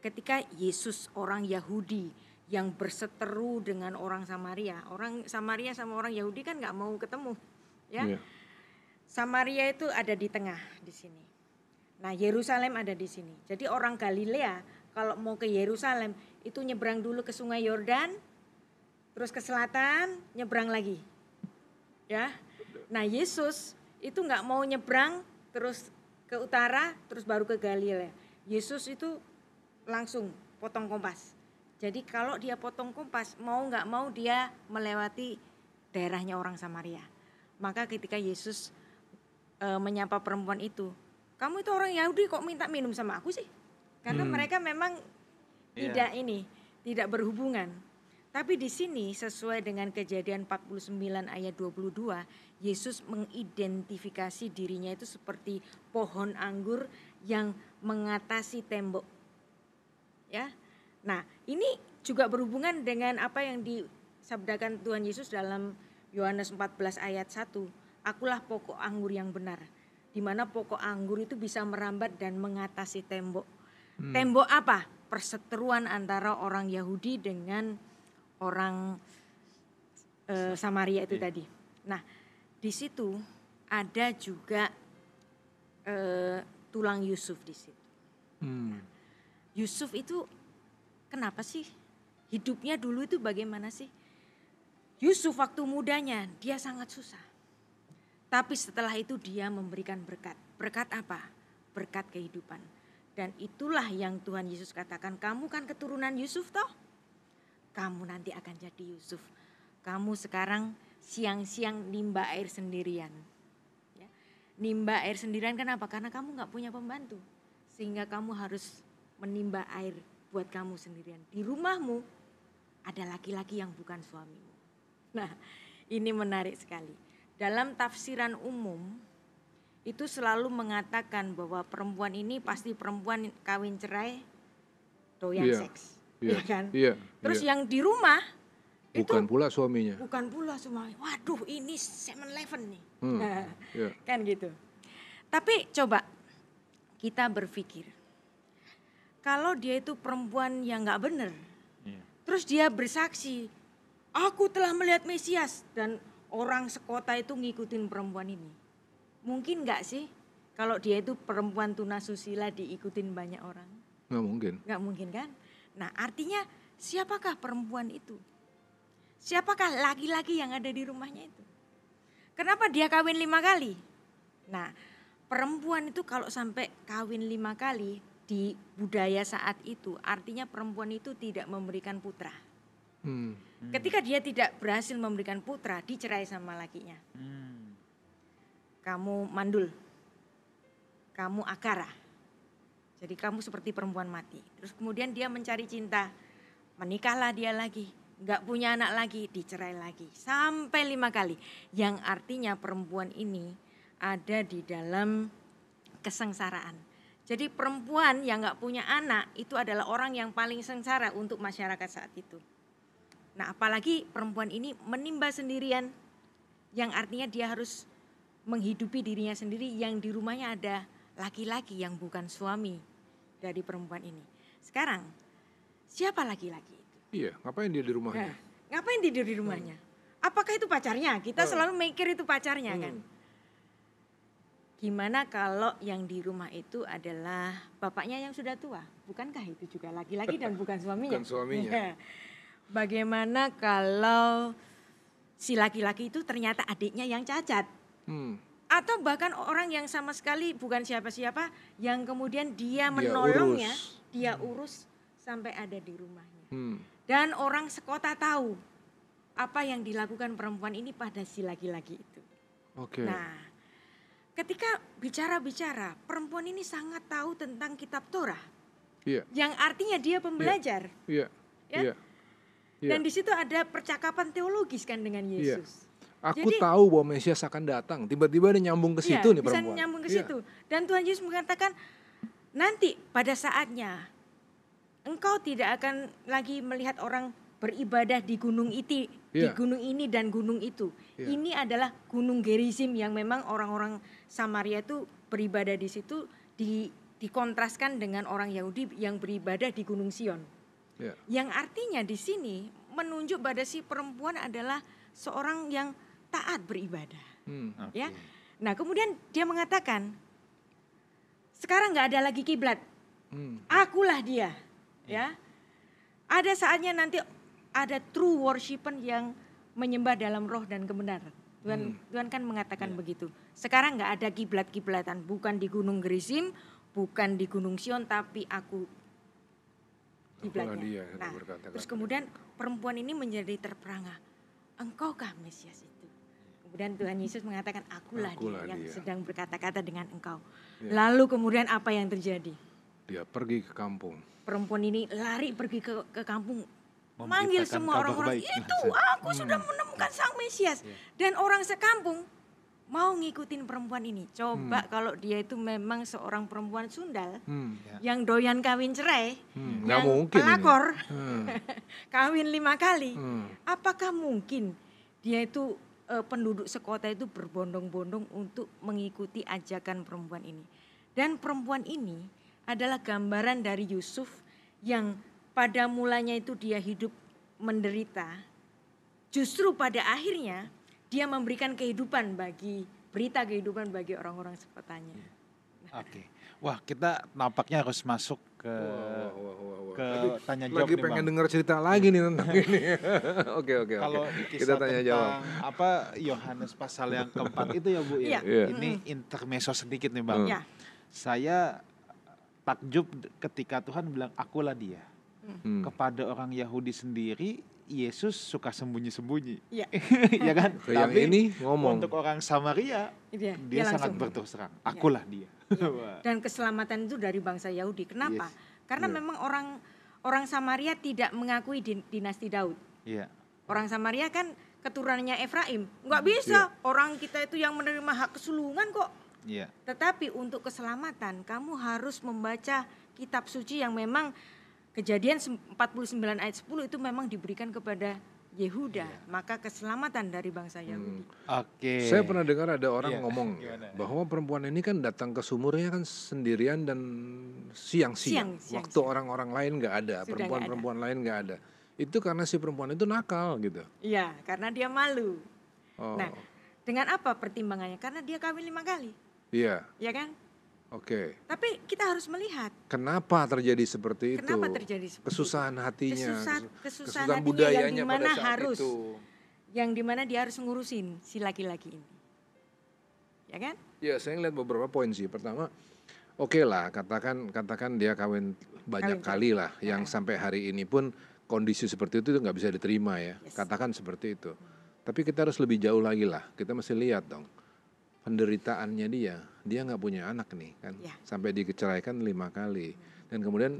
Ketika Yesus orang Yahudi yang berseteru dengan orang Samaria, orang Samaria sama orang Yahudi kan nggak mau ketemu, ya. Iya. Samaria itu ada di tengah di sini. Nah, Yerusalem ada di sini. Jadi orang Galilea kalau mau ke Yerusalem itu nyebrang dulu ke Sungai Yordan, terus ke selatan, nyebrang lagi. Ya. Nah, Yesus itu nggak mau nyebrang terus ke utara, terus baru ke Galilea. Yesus itu langsung potong kompas. Jadi kalau dia potong kompas, mau nggak mau dia melewati daerahnya orang Samaria. Maka ketika Yesus e, menyapa perempuan itu, kamu itu orang Yahudi kok minta minum sama aku sih? Karena Hmm. mereka memang Iya. tidak ini, tidak berhubungan. Tapi di sini sesuai dengan kejadian 49 ayat 22, Yesus mengidentifikasi dirinya itu seperti pohon anggur yang mengatasi tembok. Ya. Nah, ini juga berhubungan dengan apa yang disabdakan Tuhan Yesus dalam Yohanes 14 ayat 1. Akulah pokok anggur yang benar. Di mana pokok anggur itu bisa merambat dan mengatasi tembok. Tembok apa? Perseteruan antara orang Yahudi dengan orang eh, Samaria itu tadi. Nah, di situ ada juga eh, tulang Yusuf di situ. Hmm. Yusuf itu kenapa sih hidupnya dulu itu bagaimana sih? Yusuf waktu mudanya dia sangat susah. Tapi setelah itu dia memberikan berkat. Berkat apa? Berkat kehidupan. Dan itulah yang Tuhan Yesus katakan, kamu kan keturunan Yusuf toh? Kamu nanti akan jadi Yusuf. Kamu sekarang siang-siang nimba air sendirian. Ya. Nimba air sendirian kenapa? Karena kamu nggak punya pembantu. Sehingga kamu harus menimba air buat kamu sendirian. Di rumahmu ada laki-laki yang bukan suamimu. Nah, ini menarik sekali. Dalam tafsiran umum itu selalu mengatakan bahwa perempuan ini pasti perempuan kawin cerai doyan Iya, seks. Iya, ya kan? iya, Terus iya. yang di rumah bukan pula suaminya. bukan pula semua. Waduh, ini 7-Eleven nih. Hmm, Nah, iya. kan gitu. Tapi coba kita berpikir. Kalau dia itu perempuan yang nggak benar, Iya. terus dia bersaksi, aku telah melihat Mesias dan orang sekota itu ngikutin perempuan ini. Mungkin nggak sih kalau dia itu perempuan tunasusila diikutin banyak orang? Nggak mungkin. Nggak mungkin kan? Nah artinya siapakah perempuan itu? Siapakah laki-laki yang ada di rumahnya itu? Kenapa dia kawin lima kali? Nah perempuan itu kalau sampai kawin lima kali di budaya saat itu artinya perempuan itu tidak memberikan putra. Hmm. Ketika dia tidak berhasil memberikan putra dicerai sama lakinya. Hmm. Kamu mandul, kamu akara. Jadi kamu seperti perempuan mati. Terus kemudian dia mencari cinta, menikahlah dia lagi, nggak punya anak lagi, dicerai lagi sampai lima kali. Yang artinya perempuan ini ada di dalam kesengsaraan. Jadi perempuan yang nggak punya anak itu adalah orang yang paling sengsara untuk masyarakat saat itu. Nah apalagi perempuan ini menimba sendirian, yang artinya dia harus menghidupi dirinya sendiri yang di rumahnya ada laki-laki yang bukan suami dari perempuan ini. Sekarang siapa laki-laki itu? Iya, ngapain dia di rumahnya? Nah, ngapain tidur di rumahnya? Apakah itu pacarnya? Kita Hmm. selalu mikir itu pacarnya Hmm. kan. Gimana kalau yang di rumah itu adalah bapaknya yang sudah tua? Bukankah itu juga laki-laki dan bukan suaminya? Bukan suaminya. Ya. Bagaimana kalau si laki-laki itu ternyata adiknya yang cacat? Hmm. Atau bahkan orang yang sama sekali bukan siapa-siapa yang kemudian dia Dia menolongnya, urus. dia urus sampai ada di rumahnya. Hmm. Dan orang sekota tahu apa yang dilakukan perempuan ini pada si laki-laki itu. Oke. Nah, ketika bicara-bicara, perempuan ini sangat tahu tentang kitab Torah, Iya, yang artinya dia pembelajar. iya, Ya? iya. Iya. Dan di situ ada percakapan teologis kan dengan Iya. Yesus. Aku Jadi- tahu bahwa Mesias akan datang. Tiba-tiba dia nyambung ke situ Iya, nih bisa perempuan. nyambung ke Iya. situ. Dan Tuhan Yesus mengatakan nanti pada saatnya engkau tidak akan lagi melihat orang beribadah di gunung itu, di Iya. gunung ini dan gunung itu. Iya. Ini adalah gunung Gerizim yang memang orang-orang Samaria itu beribadah di situ di dikontraskan dengan orang Yahudi yang beribadah di gunung Sion. Iya. Yang artinya di sini menunjuk pada si perempuan adalah seorang yang taat beribadah Hmm. Oke. ya. Nah kemudian dia mengatakan, sekarang nggak ada lagi kiblat, Hmm. akulah dia, ya. Ada saatnya nanti ada true worshipper yang menyembah dalam roh dan kebenaran. Tuhan, Tuhan kan mengatakan begitu. Sekarang nggak ada kiblat-kiblatan, bukan di Gunung Gerizim, bukan di Gunung Sion, tapi aku kiblatnya. Nah, terus kemudian perempuan ini menjadi terperangah. Engkaukah Mesias itu? Kemudian Tuhan Yesus mengatakan, akulah, Akulah dia yang dia." sedang berkata-kata dengan engkau. Ya. Lalu kemudian apa yang terjadi? Dia pergi ke kampung. Perempuan ini lari pergi ke, ke kampung manggil semua orang-orang itu aku sudah menemukan sang Mesias Iya. dan orang sekampung mau ngikutin perempuan ini. Hmm. Coba kalau dia itu memang seorang perempuan sundal Hmm. yang doyan kawin cerai, Hmm, nggak yang mungkin pelakor, Hmm. kawin lima kali, Hmm. apakah mungkin dia itu eh, penduduk sekota itu berbondong-bondong untuk mengikuti ajakan perempuan ini? Dan perempuan ini adalah gambaran dari Yusuf yang pada mulanya itu dia hidup menderita, justru pada akhirnya dia memberikan kehidupan bagi berita kehidupan bagi orang-orang sekotanya. Oke. Wah, kita nampaknya harus masuk ke wah, wah, wah. Ke Tapi tanya jawab lagi nih, pengen Bang. dengar cerita lagi nih tentang ini. Oke oke oke. Kalau Kita tanya jawab. apa Yohanes pasal yang keempat itu ya Bu ya. Iya. Iya. Ini intermeso sedikit nih Bang. Ya, Saya takjub ketika Tuhan bilang akulah dia. Hmm. Kepada orang Yahudi sendiri Yesus suka sembunyi-sembunyi. Iya. ya kan? Ke yang Tapi ini ngomong. untuk orang Samaria dia, dia, sangat langsung. berterus terang. Akulah dia. Wah. dan keselamatan itu dari bangsa Yahudi. Kenapa? Yes. Karena Iya. memang orang orang Samaria tidak mengakui din- dinasti Daud. Iya. Orang Samaria kan keturunannya Efraim. Nggak bisa. Orang kita itu yang menerima hak kesulungan kok. Iya. Tetapi untuk keselamatan kamu harus membaca kitab suci yang memang kejadian sem- 49 ayat 10 itu memang diberikan kepada Yehuda. Iya. Maka keselamatan dari bangsa Yahudi. Oke. Saya pernah dengar ada orang Iya, ngomong gimana? bahwa perempuan ini kan datang ke sumurnya kan sendirian dan siang-siang. Siang, siang, Waktu orang-orang lain nggak ada, perempuan-perempuan lain nggak ada. Itu karena si perempuan itu nakal gitu. Iya, karena dia malu. Oh, Nah, dengan apa pertimbangannya? Karena dia kawin lima kali, iya, ya kan? Oke. Tapi kita harus melihat Kenapa terjadi seperti itu? kenapa terjadi seperti Kesusahan itu. hatinya, Kesusahan, kesu- kesusahan kesusahan hatinya budayanya yang pada di mana saat harus, itu. yang di mana dia harus ngurusin si laki-laki ini, ya kan? Ya, saya ngeliat beberapa poin sih. Pertama, oke lah, katakan katakan dia kawin banyak Kawin kali lah, yang Ya. sampai hari ini pun kondisi seperti itu nggak bisa diterima ya. Yes. Katakan seperti itu. Tapi kita harus lebih jauh lagi lah. Kita mesti lihat dong penderitaannya dia. Dia nggak punya anak nih kan, Ya. sampai diceraikan lima kali. Dan kemudian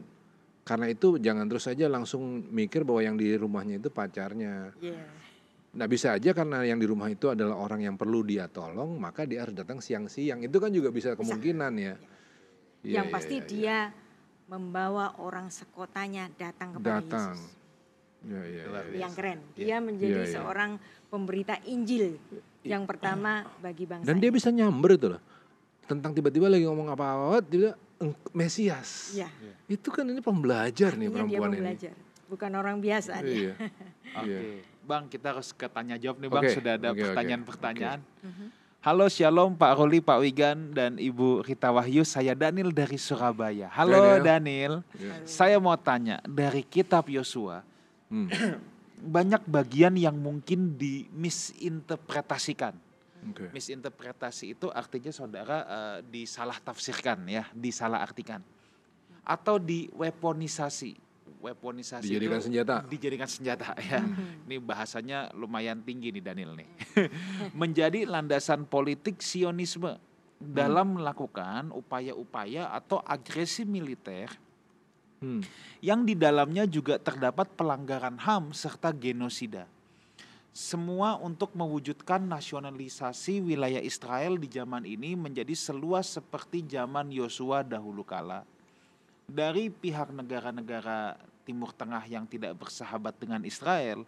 karena itu jangan terus saja langsung mikir bahwa yang di rumahnya itu pacarnya. Iya. Nah bisa aja karena yang di rumah itu adalah orang yang perlu dia tolong, maka dia harus datang siang-siang. Itu kan juga bisa kemungkinan ya. Iya, yang iya, pasti iya, iya. dia membawa orang sekotanya datang kepada datang. Yesus. Ya, iya, iya, iya. Yang keren. Iya. Dia menjadi seorang pemberita Injil yang pertama bagi bangsa. Dan dia ini. bisa nyamber itu loh. Tentang tiba-tiba lagi ngomong apa-apa, dia "Eng- Mesias. Iya. Itu kan ini pembelajar nih Artinya dia perempuan mau ini. belajar, bukan orang biasa dia. Iya. Oke. Iya. Bang, kita harus ke tanya jawab nih Bang. Oke, Sudah ada oke, oke, pertanyaan-pertanyaan. Mhm. Halo Shalom Pak Roli, Pak Wigan, dan Ibu Rita Wahyu. Saya Daniel dari Surabaya. Halo Daniel. Iya. Saya mau tanya, dari kitab Yosua, Hmm. Banyak bagian yang mungkin dimisinterpretasikan. Oke. Misinterpretasi itu artinya saudara eh, disalah tafsirkan ya, disalah artikan. Atau diweaponisasi. Weaponisasi Dijadikan itu senjata. dijadikan senjata ya. Mhm. Ini bahasanya lumayan tinggi nih Daniel nih. Menjadi landasan politik Sionisme dalam melakukan upaya-upaya atau agresi militer Hmm. yang di dalamnya juga terdapat pelanggaran HAM serta genosida. Semua untuk mewujudkan nasionalisasi wilayah Israel di zaman ini menjadi seluas seperti zaman Yosua dahulu kala. Dari pihak negara-negara Timur Tengah yang tidak bersahabat dengan Israel,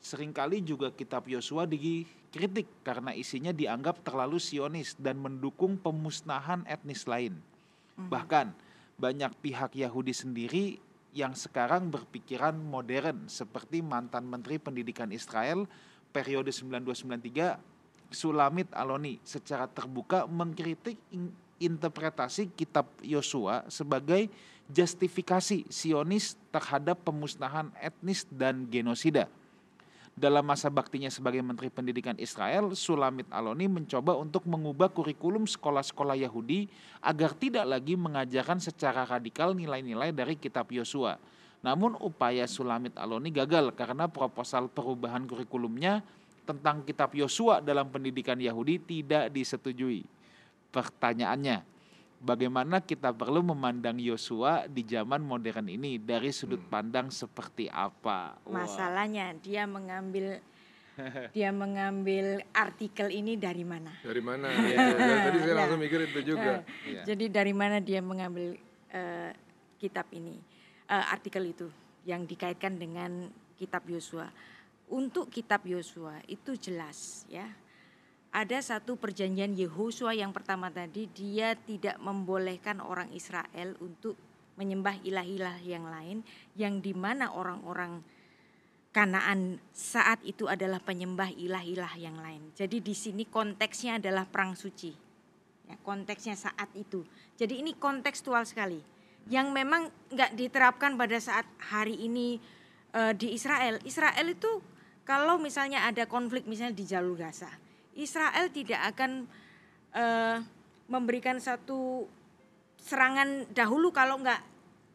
sering kali juga kitab Yosua dikritik karena isinya dianggap terlalu sionis dan mendukung pemusnahan etnis lain. Bahkan banyak pihak Yahudi sendiri yang sekarang berpikiran modern seperti mantan Menteri Pendidikan Israel periode 9293 Sulamit Aloni secara terbuka mengkritik in- interpretasi kitab Yosua sebagai justifikasi Sionis terhadap pemusnahan etnis dan genosida. Dalam masa baktinya sebagai Menteri Pendidikan Israel, Sulamit Aloni mencoba untuk mengubah kurikulum sekolah-sekolah Yahudi agar tidak lagi mengajarkan secara radikal nilai-nilai dari kitab Yosua. Namun upaya Sulamit Aloni gagal karena proposal perubahan kurikulumnya tentang kitab Yosua dalam pendidikan Yahudi tidak disetujui. Pertanyaannya, bagaimana kita perlu memandang Yosua di zaman modern ini dari sudut pandang seperti apa. Masalahnya dia mengambil dia mengambil artikel ini dari mana? Dari mana? Iya. Ya, Tadi saya Ya. langsung mikir itu juga. Iya. Jadi dari mana dia mengambil eh, kitab ini, eh, artikel itu yang dikaitkan dengan kitab Yosua. Untuk kitab Yosua itu jelas ya. Ada satu perjanjian Yehosua yang pertama tadi dia tidak membolehkan orang Israel untuk menyembah ilah-ilah yang lain yang di mana orang-orang Kanaan saat itu adalah penyembah ilah-ilah yang lain. Jadi di sini konteksnya adalah perang suci. Ya, konteksnya saat itu. Jadi ini kontekstual sekali. Yang memang nggak diterapkan pada saat hari ini eh, di Israel. Israel itu kalau misalnya ada konflik misalnya di jalur Gaza, Israel tidak akan eh, memberikan satu serangan dahulu kalau nggak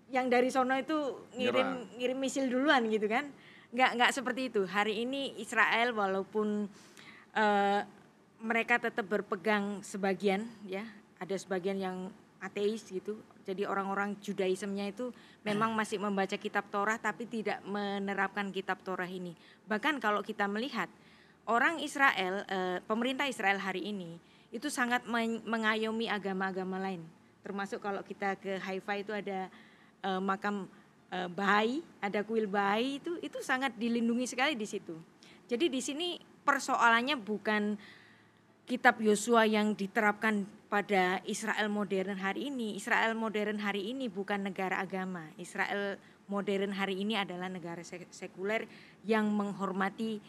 yang dari sono itu ngirim ngirim misil duluan gitu kan? Nggak nggak seperti itu. Hari ini Israel walaupun eh, mereka tetap berpegang sebagian ya ada sebagian yang ateis gitu. Jadi orang-orang Judaismenya itu memang masih membaca kitab Torah tapi tidak menerapkan kitab Torah ini. Bahkan kalau kita melihat orang Israel eh, pemerintah Israel hari ini itu sangat men- mengayomi agama-agama lain termasuk kalau kita ke Haifa itu ada eh, makam eh, Bahai, ada kuil Bahai itu itu sangat dilindungi sekali di situ. Jadi di sini persoalannya bukan kitab Yosua yang diterapkan pada Israel modern hari ini. Israel modern hari ini bukan negara agama. Israel modern hari ini adalah negara sek- sekuler yang menghormati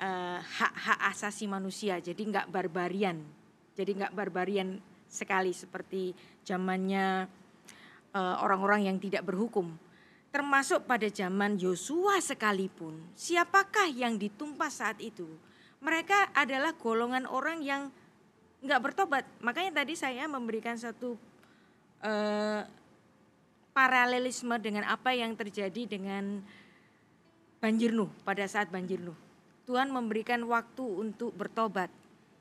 eh, hak-hak asasi manusia. Jadi nggak barbarian. Jadi nggak barbarian sekali seperti zamannya eh, orang-orang yang tidak berhukum. Termasuk pada zaman Yosua sekalipun, siapakah yang ditumpas saat itu? Mereka adalah golongan orang yang nggak bertobat. Makanya tadi saya memberikan satu eh, paralelisme dengan apa yang terjadi dengan banjir Nuh pada saat banjir Nuh. Tuhan memberikan waktu untuk bertobat,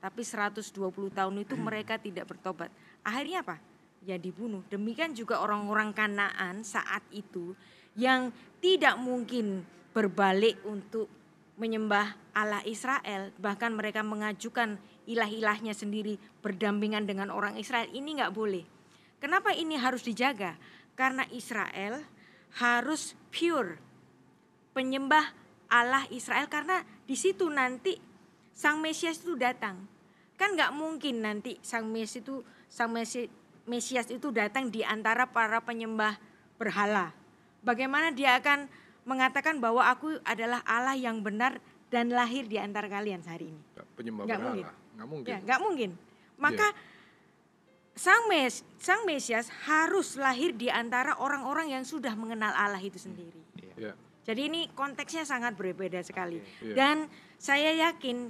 tapi 120 tahun itu mereka tidak bertobat. Akhirnya apa? Ya dibunuh. Demikian juga orang-orang Kanaan saat itu yang tidak mungkin berbalik untuk menyembah Allah Israel, bahkan mereka mengajukan ilah-ilahnya sendiri berdampingan dengan orang Israel. Ini nggak boleh. Kenapa ini harus dijaga? Karena Israel harus pure penyembah Allah Israel karena di situ nanti Sang Mesias itu datang. Kan nggak mungkin nanti Sang Mesias itu Sang Mesi- Mesias itu datang di antara para penyembah berhala. Bagaimana dia akan mengatakan bahwa aku adalah Allah yang benar dan lahir di antara kalian hari ini? Penyembah Nggak berhala. mungkin. Nggak mungkin. Ya, nggak mungkin. Maka sang mes, sang Mesias harus lahir di antara orang-orang yang sudah mengenal Allah itu sendiri. Ya. Jadi ini konteksnya sangat berbeda sekali. Iya. Dan saya yakin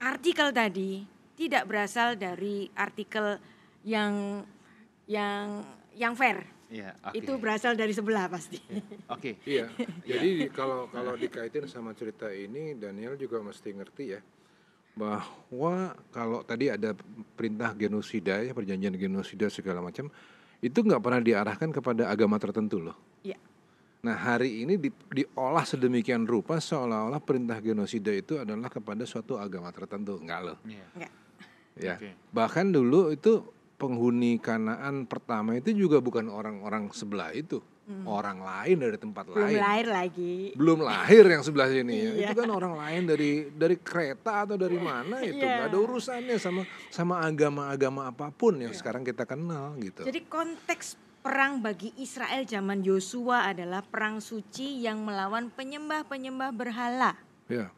artikel tadi tidak berasal dari artikel yang yang yang fair. Iya, oke. Itu berasal dari sebelah pasti. Oke. Iya. Jadi kalau kalau dikaitin sama cerita ini Daniel juga mesti ngerti ya bahwa kalau tadi ada perintah genosida ya perjanjian genosida segala macam itu nggak pernah diarahkan kepada agama tertentu loh. Iya. Nah hari ini di- diolah sedemikian rupa seolah-olah perintah genosida itu adalah kepada suatu agama tertentu enggak loh. Iya. Enggak. Ya. Oke. Bahkan dulu itu penghuni Kanaan pertama itu juga bukan orang-orang sebelah itu, orang lain dari tempat Belum lain. lahir lagi. Belum lahir yang sebelah sini ya. Iya. Itu kan orang lain dari dari kereta atau dari mana itu Iya. nggak ada urusannya sama sama agama-agama apa pun yang sekarang kita kenal gitu. Jadi konteks perang bagi Israel zaman Yosua adalah perang suci yang melawan penyembah-penyembah berhala. Ya.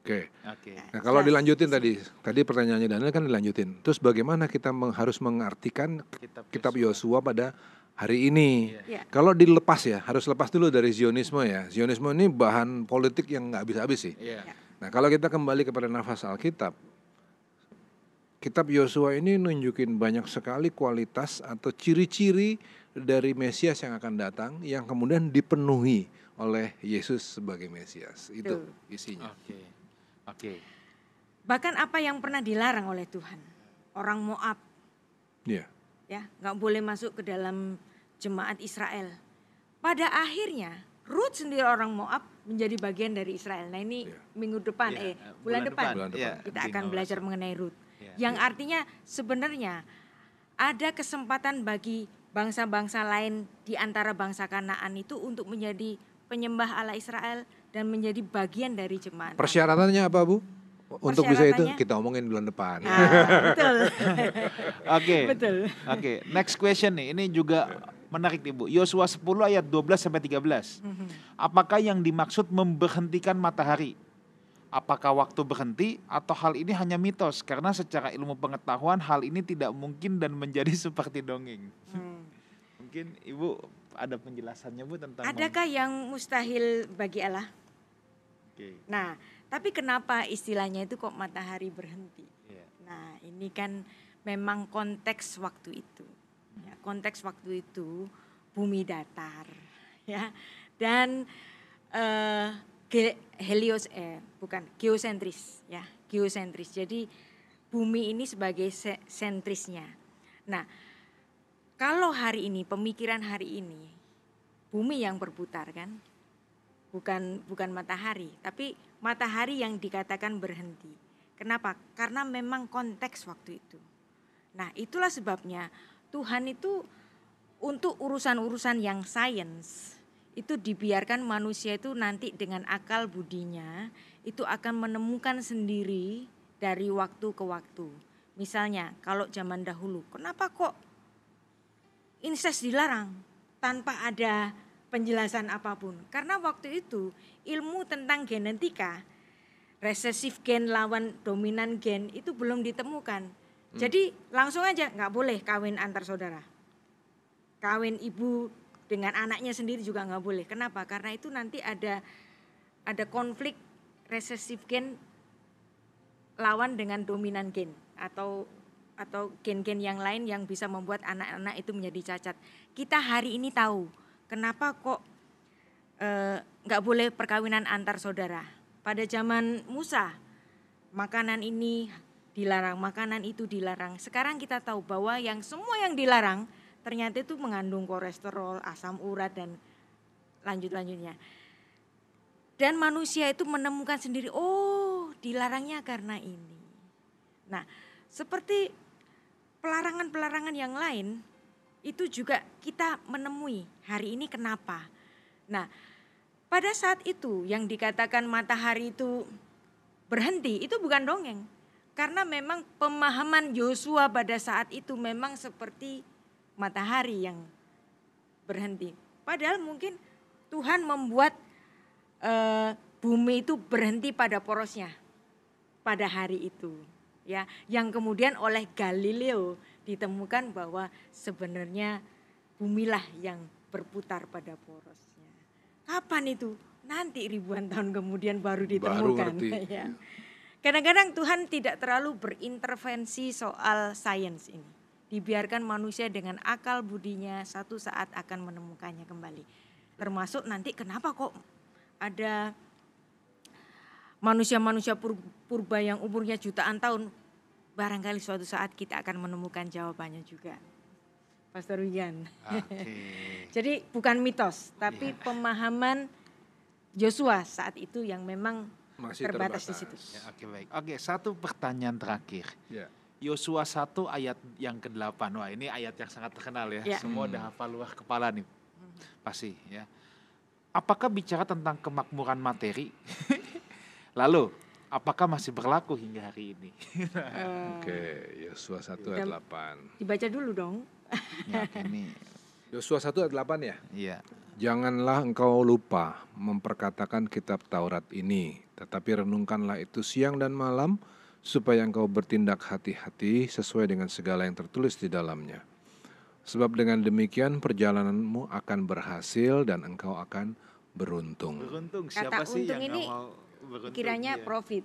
Oke. Oke. Nah, kalau Jelas. dilanjutin tadi, tadi pertanyaannya Daniel kan dilanjutin. Terus bagaimana kita meng- harus mengartikan Kitab Yosua pada hari ini? Iya. Kalau dilepas ya, harus lepas dulu dari Zionisme ya. Zionisme ini bahan politik yang nggak habis-habis sih. Iya. Nah, kalau kita kembali kepada nafas Alkitab, kitab Yosua ini nunjukin banyak sekali kualitas atau ciri-ciri dari Mesias yang akan datang yang kemudian dipenuhi oleh Yesus sebagai Mesias. Itu isinya. Oke. Oke. Bahkan apa yang pernah dilarang oleh Tuhan. Orang Moab Iya. ya nggak boleh masuk ke dalam jemaat Israel. Pada akhirnya Ruth sendiri orang Moab menjadi bagian dari Israel. Nah ini Iya. minggu depan, Iya, eh bulan, depan, Bulan depan. Iya, kita akan belajar mengenai Ruth. Iya. Yang artinya sebenarnya ada kesempatan bagi bangsa-bangsa lain di antara bangsa Kanaan itu untuk menjadi penyembah Allah Israel dan menjadi bagian dari jemaat. Persyaratannya apa Bu? Untuk bisa itu kita omongin bulan depan. Nah, betul. Oke. Betul. Oke, next question nih. Ini juga menarik nih Bu. Yosua 10 ayat 12 sampai 13. Mhm. Apakah yang dimaksud memberhentikan matahari? Apakah waktu berhenti atau hal ini hanya mitos? Karena secara ilmu pengetahuan hal ini tidak mungkin dan menjadi seperti dongeng. Hmm. Mungkin Ibu ada penjelasannya Bu tentang Adakah yang mustahil bagi Allah? Oke. Nah, tapi kenapa istilahnya itu kok matahari berhenti? Iya. Nah, ini kan memang konteks waktu itu. Ya, konteks waktu itu bumi datar, ya, dan eh, ge- helios eh bukan geosentris, ya, geosentris. Jadi bumi ini sebagai se- sentrisnya. Nah, kalau hari ini pemikiran hari ini bumi yang berputar kan, bukan bukan matahari, tapi matahari yang dikatakan berhenti. Kenapa? Karena memang konteks waktu itu. Nah, itulah sebabnya Tuhan itu untuk urusan-urusan yang sains itu dibiarkan manusia itu nanti dengan akal budinya itu akan menemukan sendiri dari waktu ke waktu. Misalnya kalau zaman dahulu, kenapa kok incest dilarang tanpa ada penjelasan apa pun? Karena waktu itu ilmu tentang genetika resesif gen lawan dominan gen itu belum ditemukan. Jadi langsung aja nggak boleh kawin antar saudara. Kawin ibu dengan anaknya sendiri juga nggak boleh. Kenapa? Karena itu nanti ada ada konflik resesif gen lawan dengan dominan gen atau atau gen-gen yang lain yang bisa membuat anak-anak itu menjadi cacat. Kita hari ini tahu kenapa kok eh, nggak boleh perkawinan antar saudara. Pada zaman Musa makanan ini dilarang, makanan itu dilarang. Sekarang kita tahu bahwa yang semua yang dilarang ternyata itu mengandung kolesterol, asam urat dan lanjut-lanjutnya. Dan manusia itu menemukan sendiri, oh dilarangnya karena ini. Nah, seperti pelarangan-pelarangan yang lain itu juga kita menemui hari ini kenapa. Nah, pada saat itu yang dikatakan matahari itu berhenti itu bukan dongeng. Karena memang pemahaman Yosua pada saat itu memang seperti matahari yang berhenti. Padahal mungkin Tuhan membuat eh, bumi itu berhenti pada porosnya pada hari itu. Ya, yang kemudian oleh Galileo ditemukan bahwa sebenarnya bumilah yang berputar pada porosnya. Kapan itu? Nanti ribuan tahun kemudian baru ditemukan. ngerti. Ya. Kadang-kadang Tuhan tidak terlalu berintervensi soal sains ini. Dibiarkan manusia dengan akal budinya satu saat akan menemukannya kembali. Termasuk nanti kenapa kok ada manusia-manusia pur- purba yang umurnya jutaan tahun. Barangkali suatu saat kita akan menemukan jawabannya juga. Pastor Wigan. Oke. Jadi bukan mitos, tapi pemahaman Joshua saat itu yang memang Masih terbatas di terbatas. situ. Ya, Oke baik. Oke satu pertanyaan terakhir. Ya. Yosua 1 ayat yang ke-8. Wah, ini ayat yang sangat terkenal ya. Ya. Semua Hmm. udah hafal luar kepala nih. Pasti ya. Apakah bicara tentang kemakmuran materi? Lalu, apakah masih berlaku hingga hari ini? Eh, Oke, Yosua 1 ayat Dan- 8. Dibaca dulu dong. ya, oke, ini Yosua 1 ayat 8 ya? iya. Janganlah engkau lupa memperkatakan kitab Taurat ini, tetapi renungkanlah itu siang dan malam, supaya engkau bertindak hati-hati sesuai dengan segala yang tertulis di dalamnya. Sebab dengan demikian perjalananmu akan berhasil dan engkau akan beruntung. Beruntung Kata siapa sih untung yang ini mau beruntung? Kiranya Iya. profit,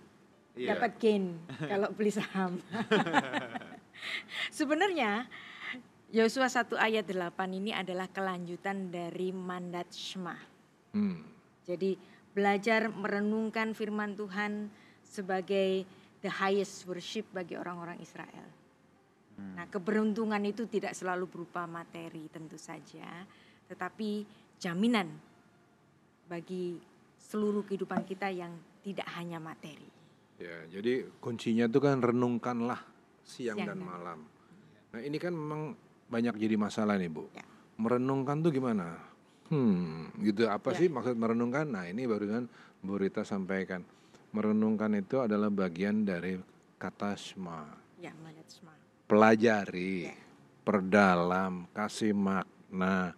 Iya. dapat gain kalau beli saham. Sebenarnya Yosua 1 ayat 8 ini adalah kelanjutan dari mandat Shema. Hmm. Jadi belajar merenungkan firman Tuhan sebagai the highest worship bagi orang-orang Israel. Hmm. Nah, keberuntungan itu tidak selalu berupa materi tentu saja, tetapi jaminan bagi seluruh kehidupan kita yang tidak hanya materi. Ya, jadi kuncinya itu kan renungkanlah siang, Siang dan dan malam. Nah ini kan memang banyak jadi masalah nih bu. Ya. Merenungkan tuh gimana? Hmm, gitu apa Ya. sih maksud merenungkan? Nah ini barusan Bu Rita sampaikan. Merenungkan itu adalah bagian dari kata shma. Ya, melihat. Pelajari, Ya. perdalam, kasih makna.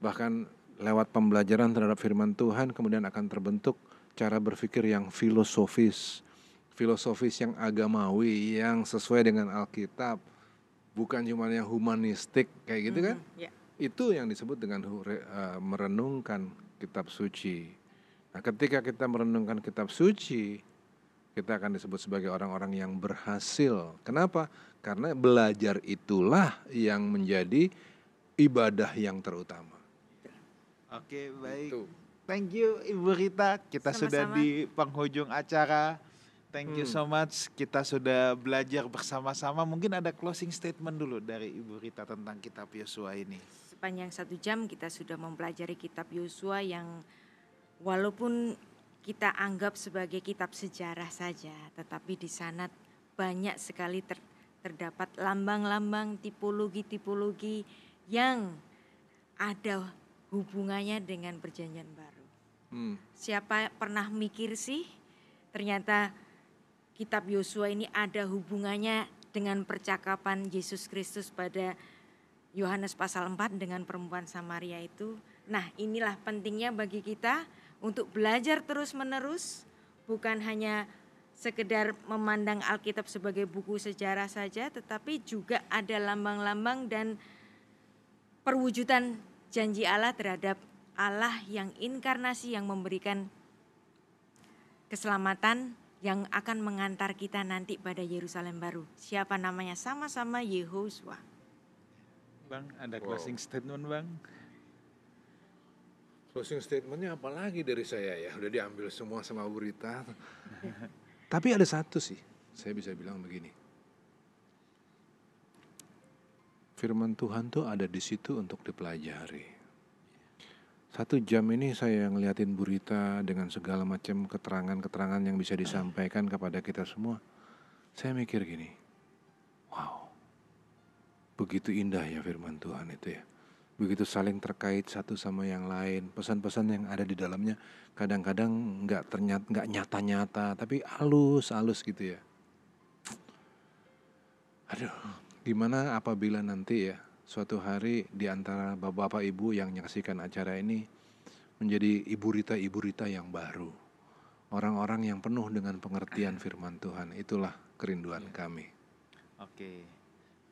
Bahkan lewat pembelajaran terhadap firman Tuhan kemudian akan terbentuk cara berpikir yang filosofis. Filosofis yang agamawi, yang sesuai dengan Alkitab. Bukan cuma yang humanistik kayak gitu kan. Mhm, Ya, Itu yang disebut dengan eh, merenungkan kitab suci. Nah, ketika kita merenungkan kitab suci, kita akan disebut sebagai orang-orang yang berhasil. Kenapa? Karena belajar itulah yang menjadi ibadah yang terutama. Oke, baik. Itu. Thank you Ibu Rita. Kita sudah Sama-sama. di penghujung acara. Thank you Hmm. so much. Kita sudah belajar bersama-sama. Mungkin ada closing statement dulu dari Ibu Rita tentang kitab Yosua ini. sepanjang satu jam kita sudah mempelajari kitab Yosua yang walaupun kita anggap sebagai kitab sejarah saja, tetapi di sana banyak sekali ter- terdapat lambang-lambang tipologi-tipologi yang ada hubungannya dengan perjanjian baru. Hmm. Siapa pernah mikir sih ternyata kitab Yosua ini ada hubungannya dengan percakapan Yesus Kristus pada Yohanes pasal 4 dengan perempuan Samaria itu. Nah, inilah pentingnya bagi kita untuk belajar terus-menerus bukan hanya sekedar memandang Alkitab sebagai buku sejarah saja tetapi juga ada lambang-lambang dan perwujudan janji Allah terhadap Allah yang inkarnasi yang memberikan keselamatan yang akan mengantar kita nanti pada Yerusalem baru. Siapa namanya? Sama-sama Yehosua. Bang, ada Wow. closing statement, Bang? Closing statementnya apa lagi dari saya ya? Udah diambil semua sama Bu Rita. Tapi ada satu sih, saya bisa bilang begini. Firman Tuhan tuh ada di situ untuk dipelajari. Satu jam ini saya ngeliatin Bu Rita dengan segala macam keterangan-keterangan yang bisa disampaikan kepada kita semua. Saya mikir gini, wow, begitu indah ya firman Tuhan itu ya begitu saling terkait satu sama yang lain. Pesan-pesan yang ada di dalamnya kadang-kadang nggak ternyata nggak nyata-nyata tapi halus halus gitu ya. Aduh gimana apabila nanti ya suatu hari di antara bapak-bapak ibu yang menyaksikan acara ini menjadi ibu rita ibu rita yang baru. Orang-orang yang penuh dengan pengertian firman Tuhan itulah kerinduan kami. Oke.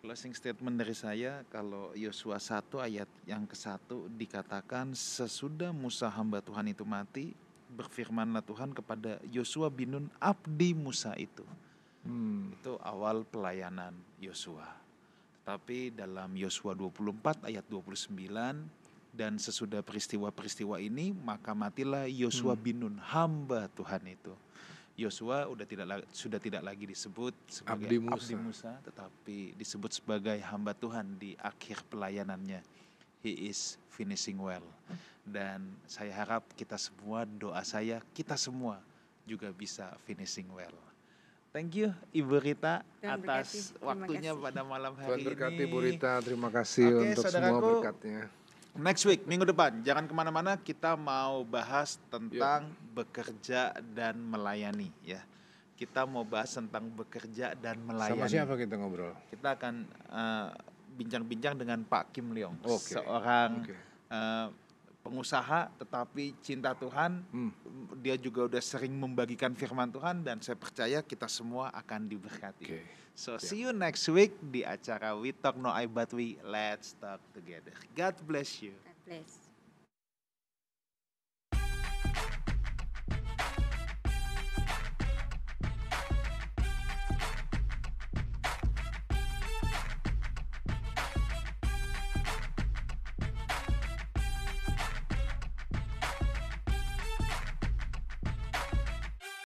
Closing statement dari saya kalau Yosua 1 ayat yang ke-1 dikatakan sesudah Musa hamba Tuhan itu mati berfirmanlah Tuhan kepada Yosua bin Nun abdi Musa itu. Hmm. Itu awal pelayanan Yosua. Tetapi dalam Yosua 24 ayat 29 dan sesudah peristiwa-peristiwa ini maka matilah Yosua Hmm. bin Nun hamba Tuhan itu. Yosua udah tidak sudah tidak lagi disebut sebagai Abdi abdi Musa. Musa. tetapi disebut sebagai hamba Tuhan di akhir pelayanannya. He is finishing well. Dan saya harap kita semua doa saya kita semua juga bisa finishing well. Thank you Ibu Rita Tuhan atas berkati. Terima waktunya kasih. pada malam Tuhan hari berkati ini. Bu Rita, terima kasih Oke, untuk semua saudaraku. berkatnya. Next week, minggu depan, jangan ke mana-mana, kita mau bahas tentang bekerja dan melayani ya. Kita mau bahas tentang bekerja dan melayani. Sama siapa kita ngobrol? Kita akan eh, bincang-bincang dengan Pak Kim Leong, Oke. seorang Oke. eh, pengusaha tetapi cinta Tuhan. Hmm. Dia juga udah sering membagikan firman Tuhan dan saya percaya kita semua akan diberkati. Oke. So see you next week di acara We Talk No I But We Let's Talk Together. God bless you. God bless.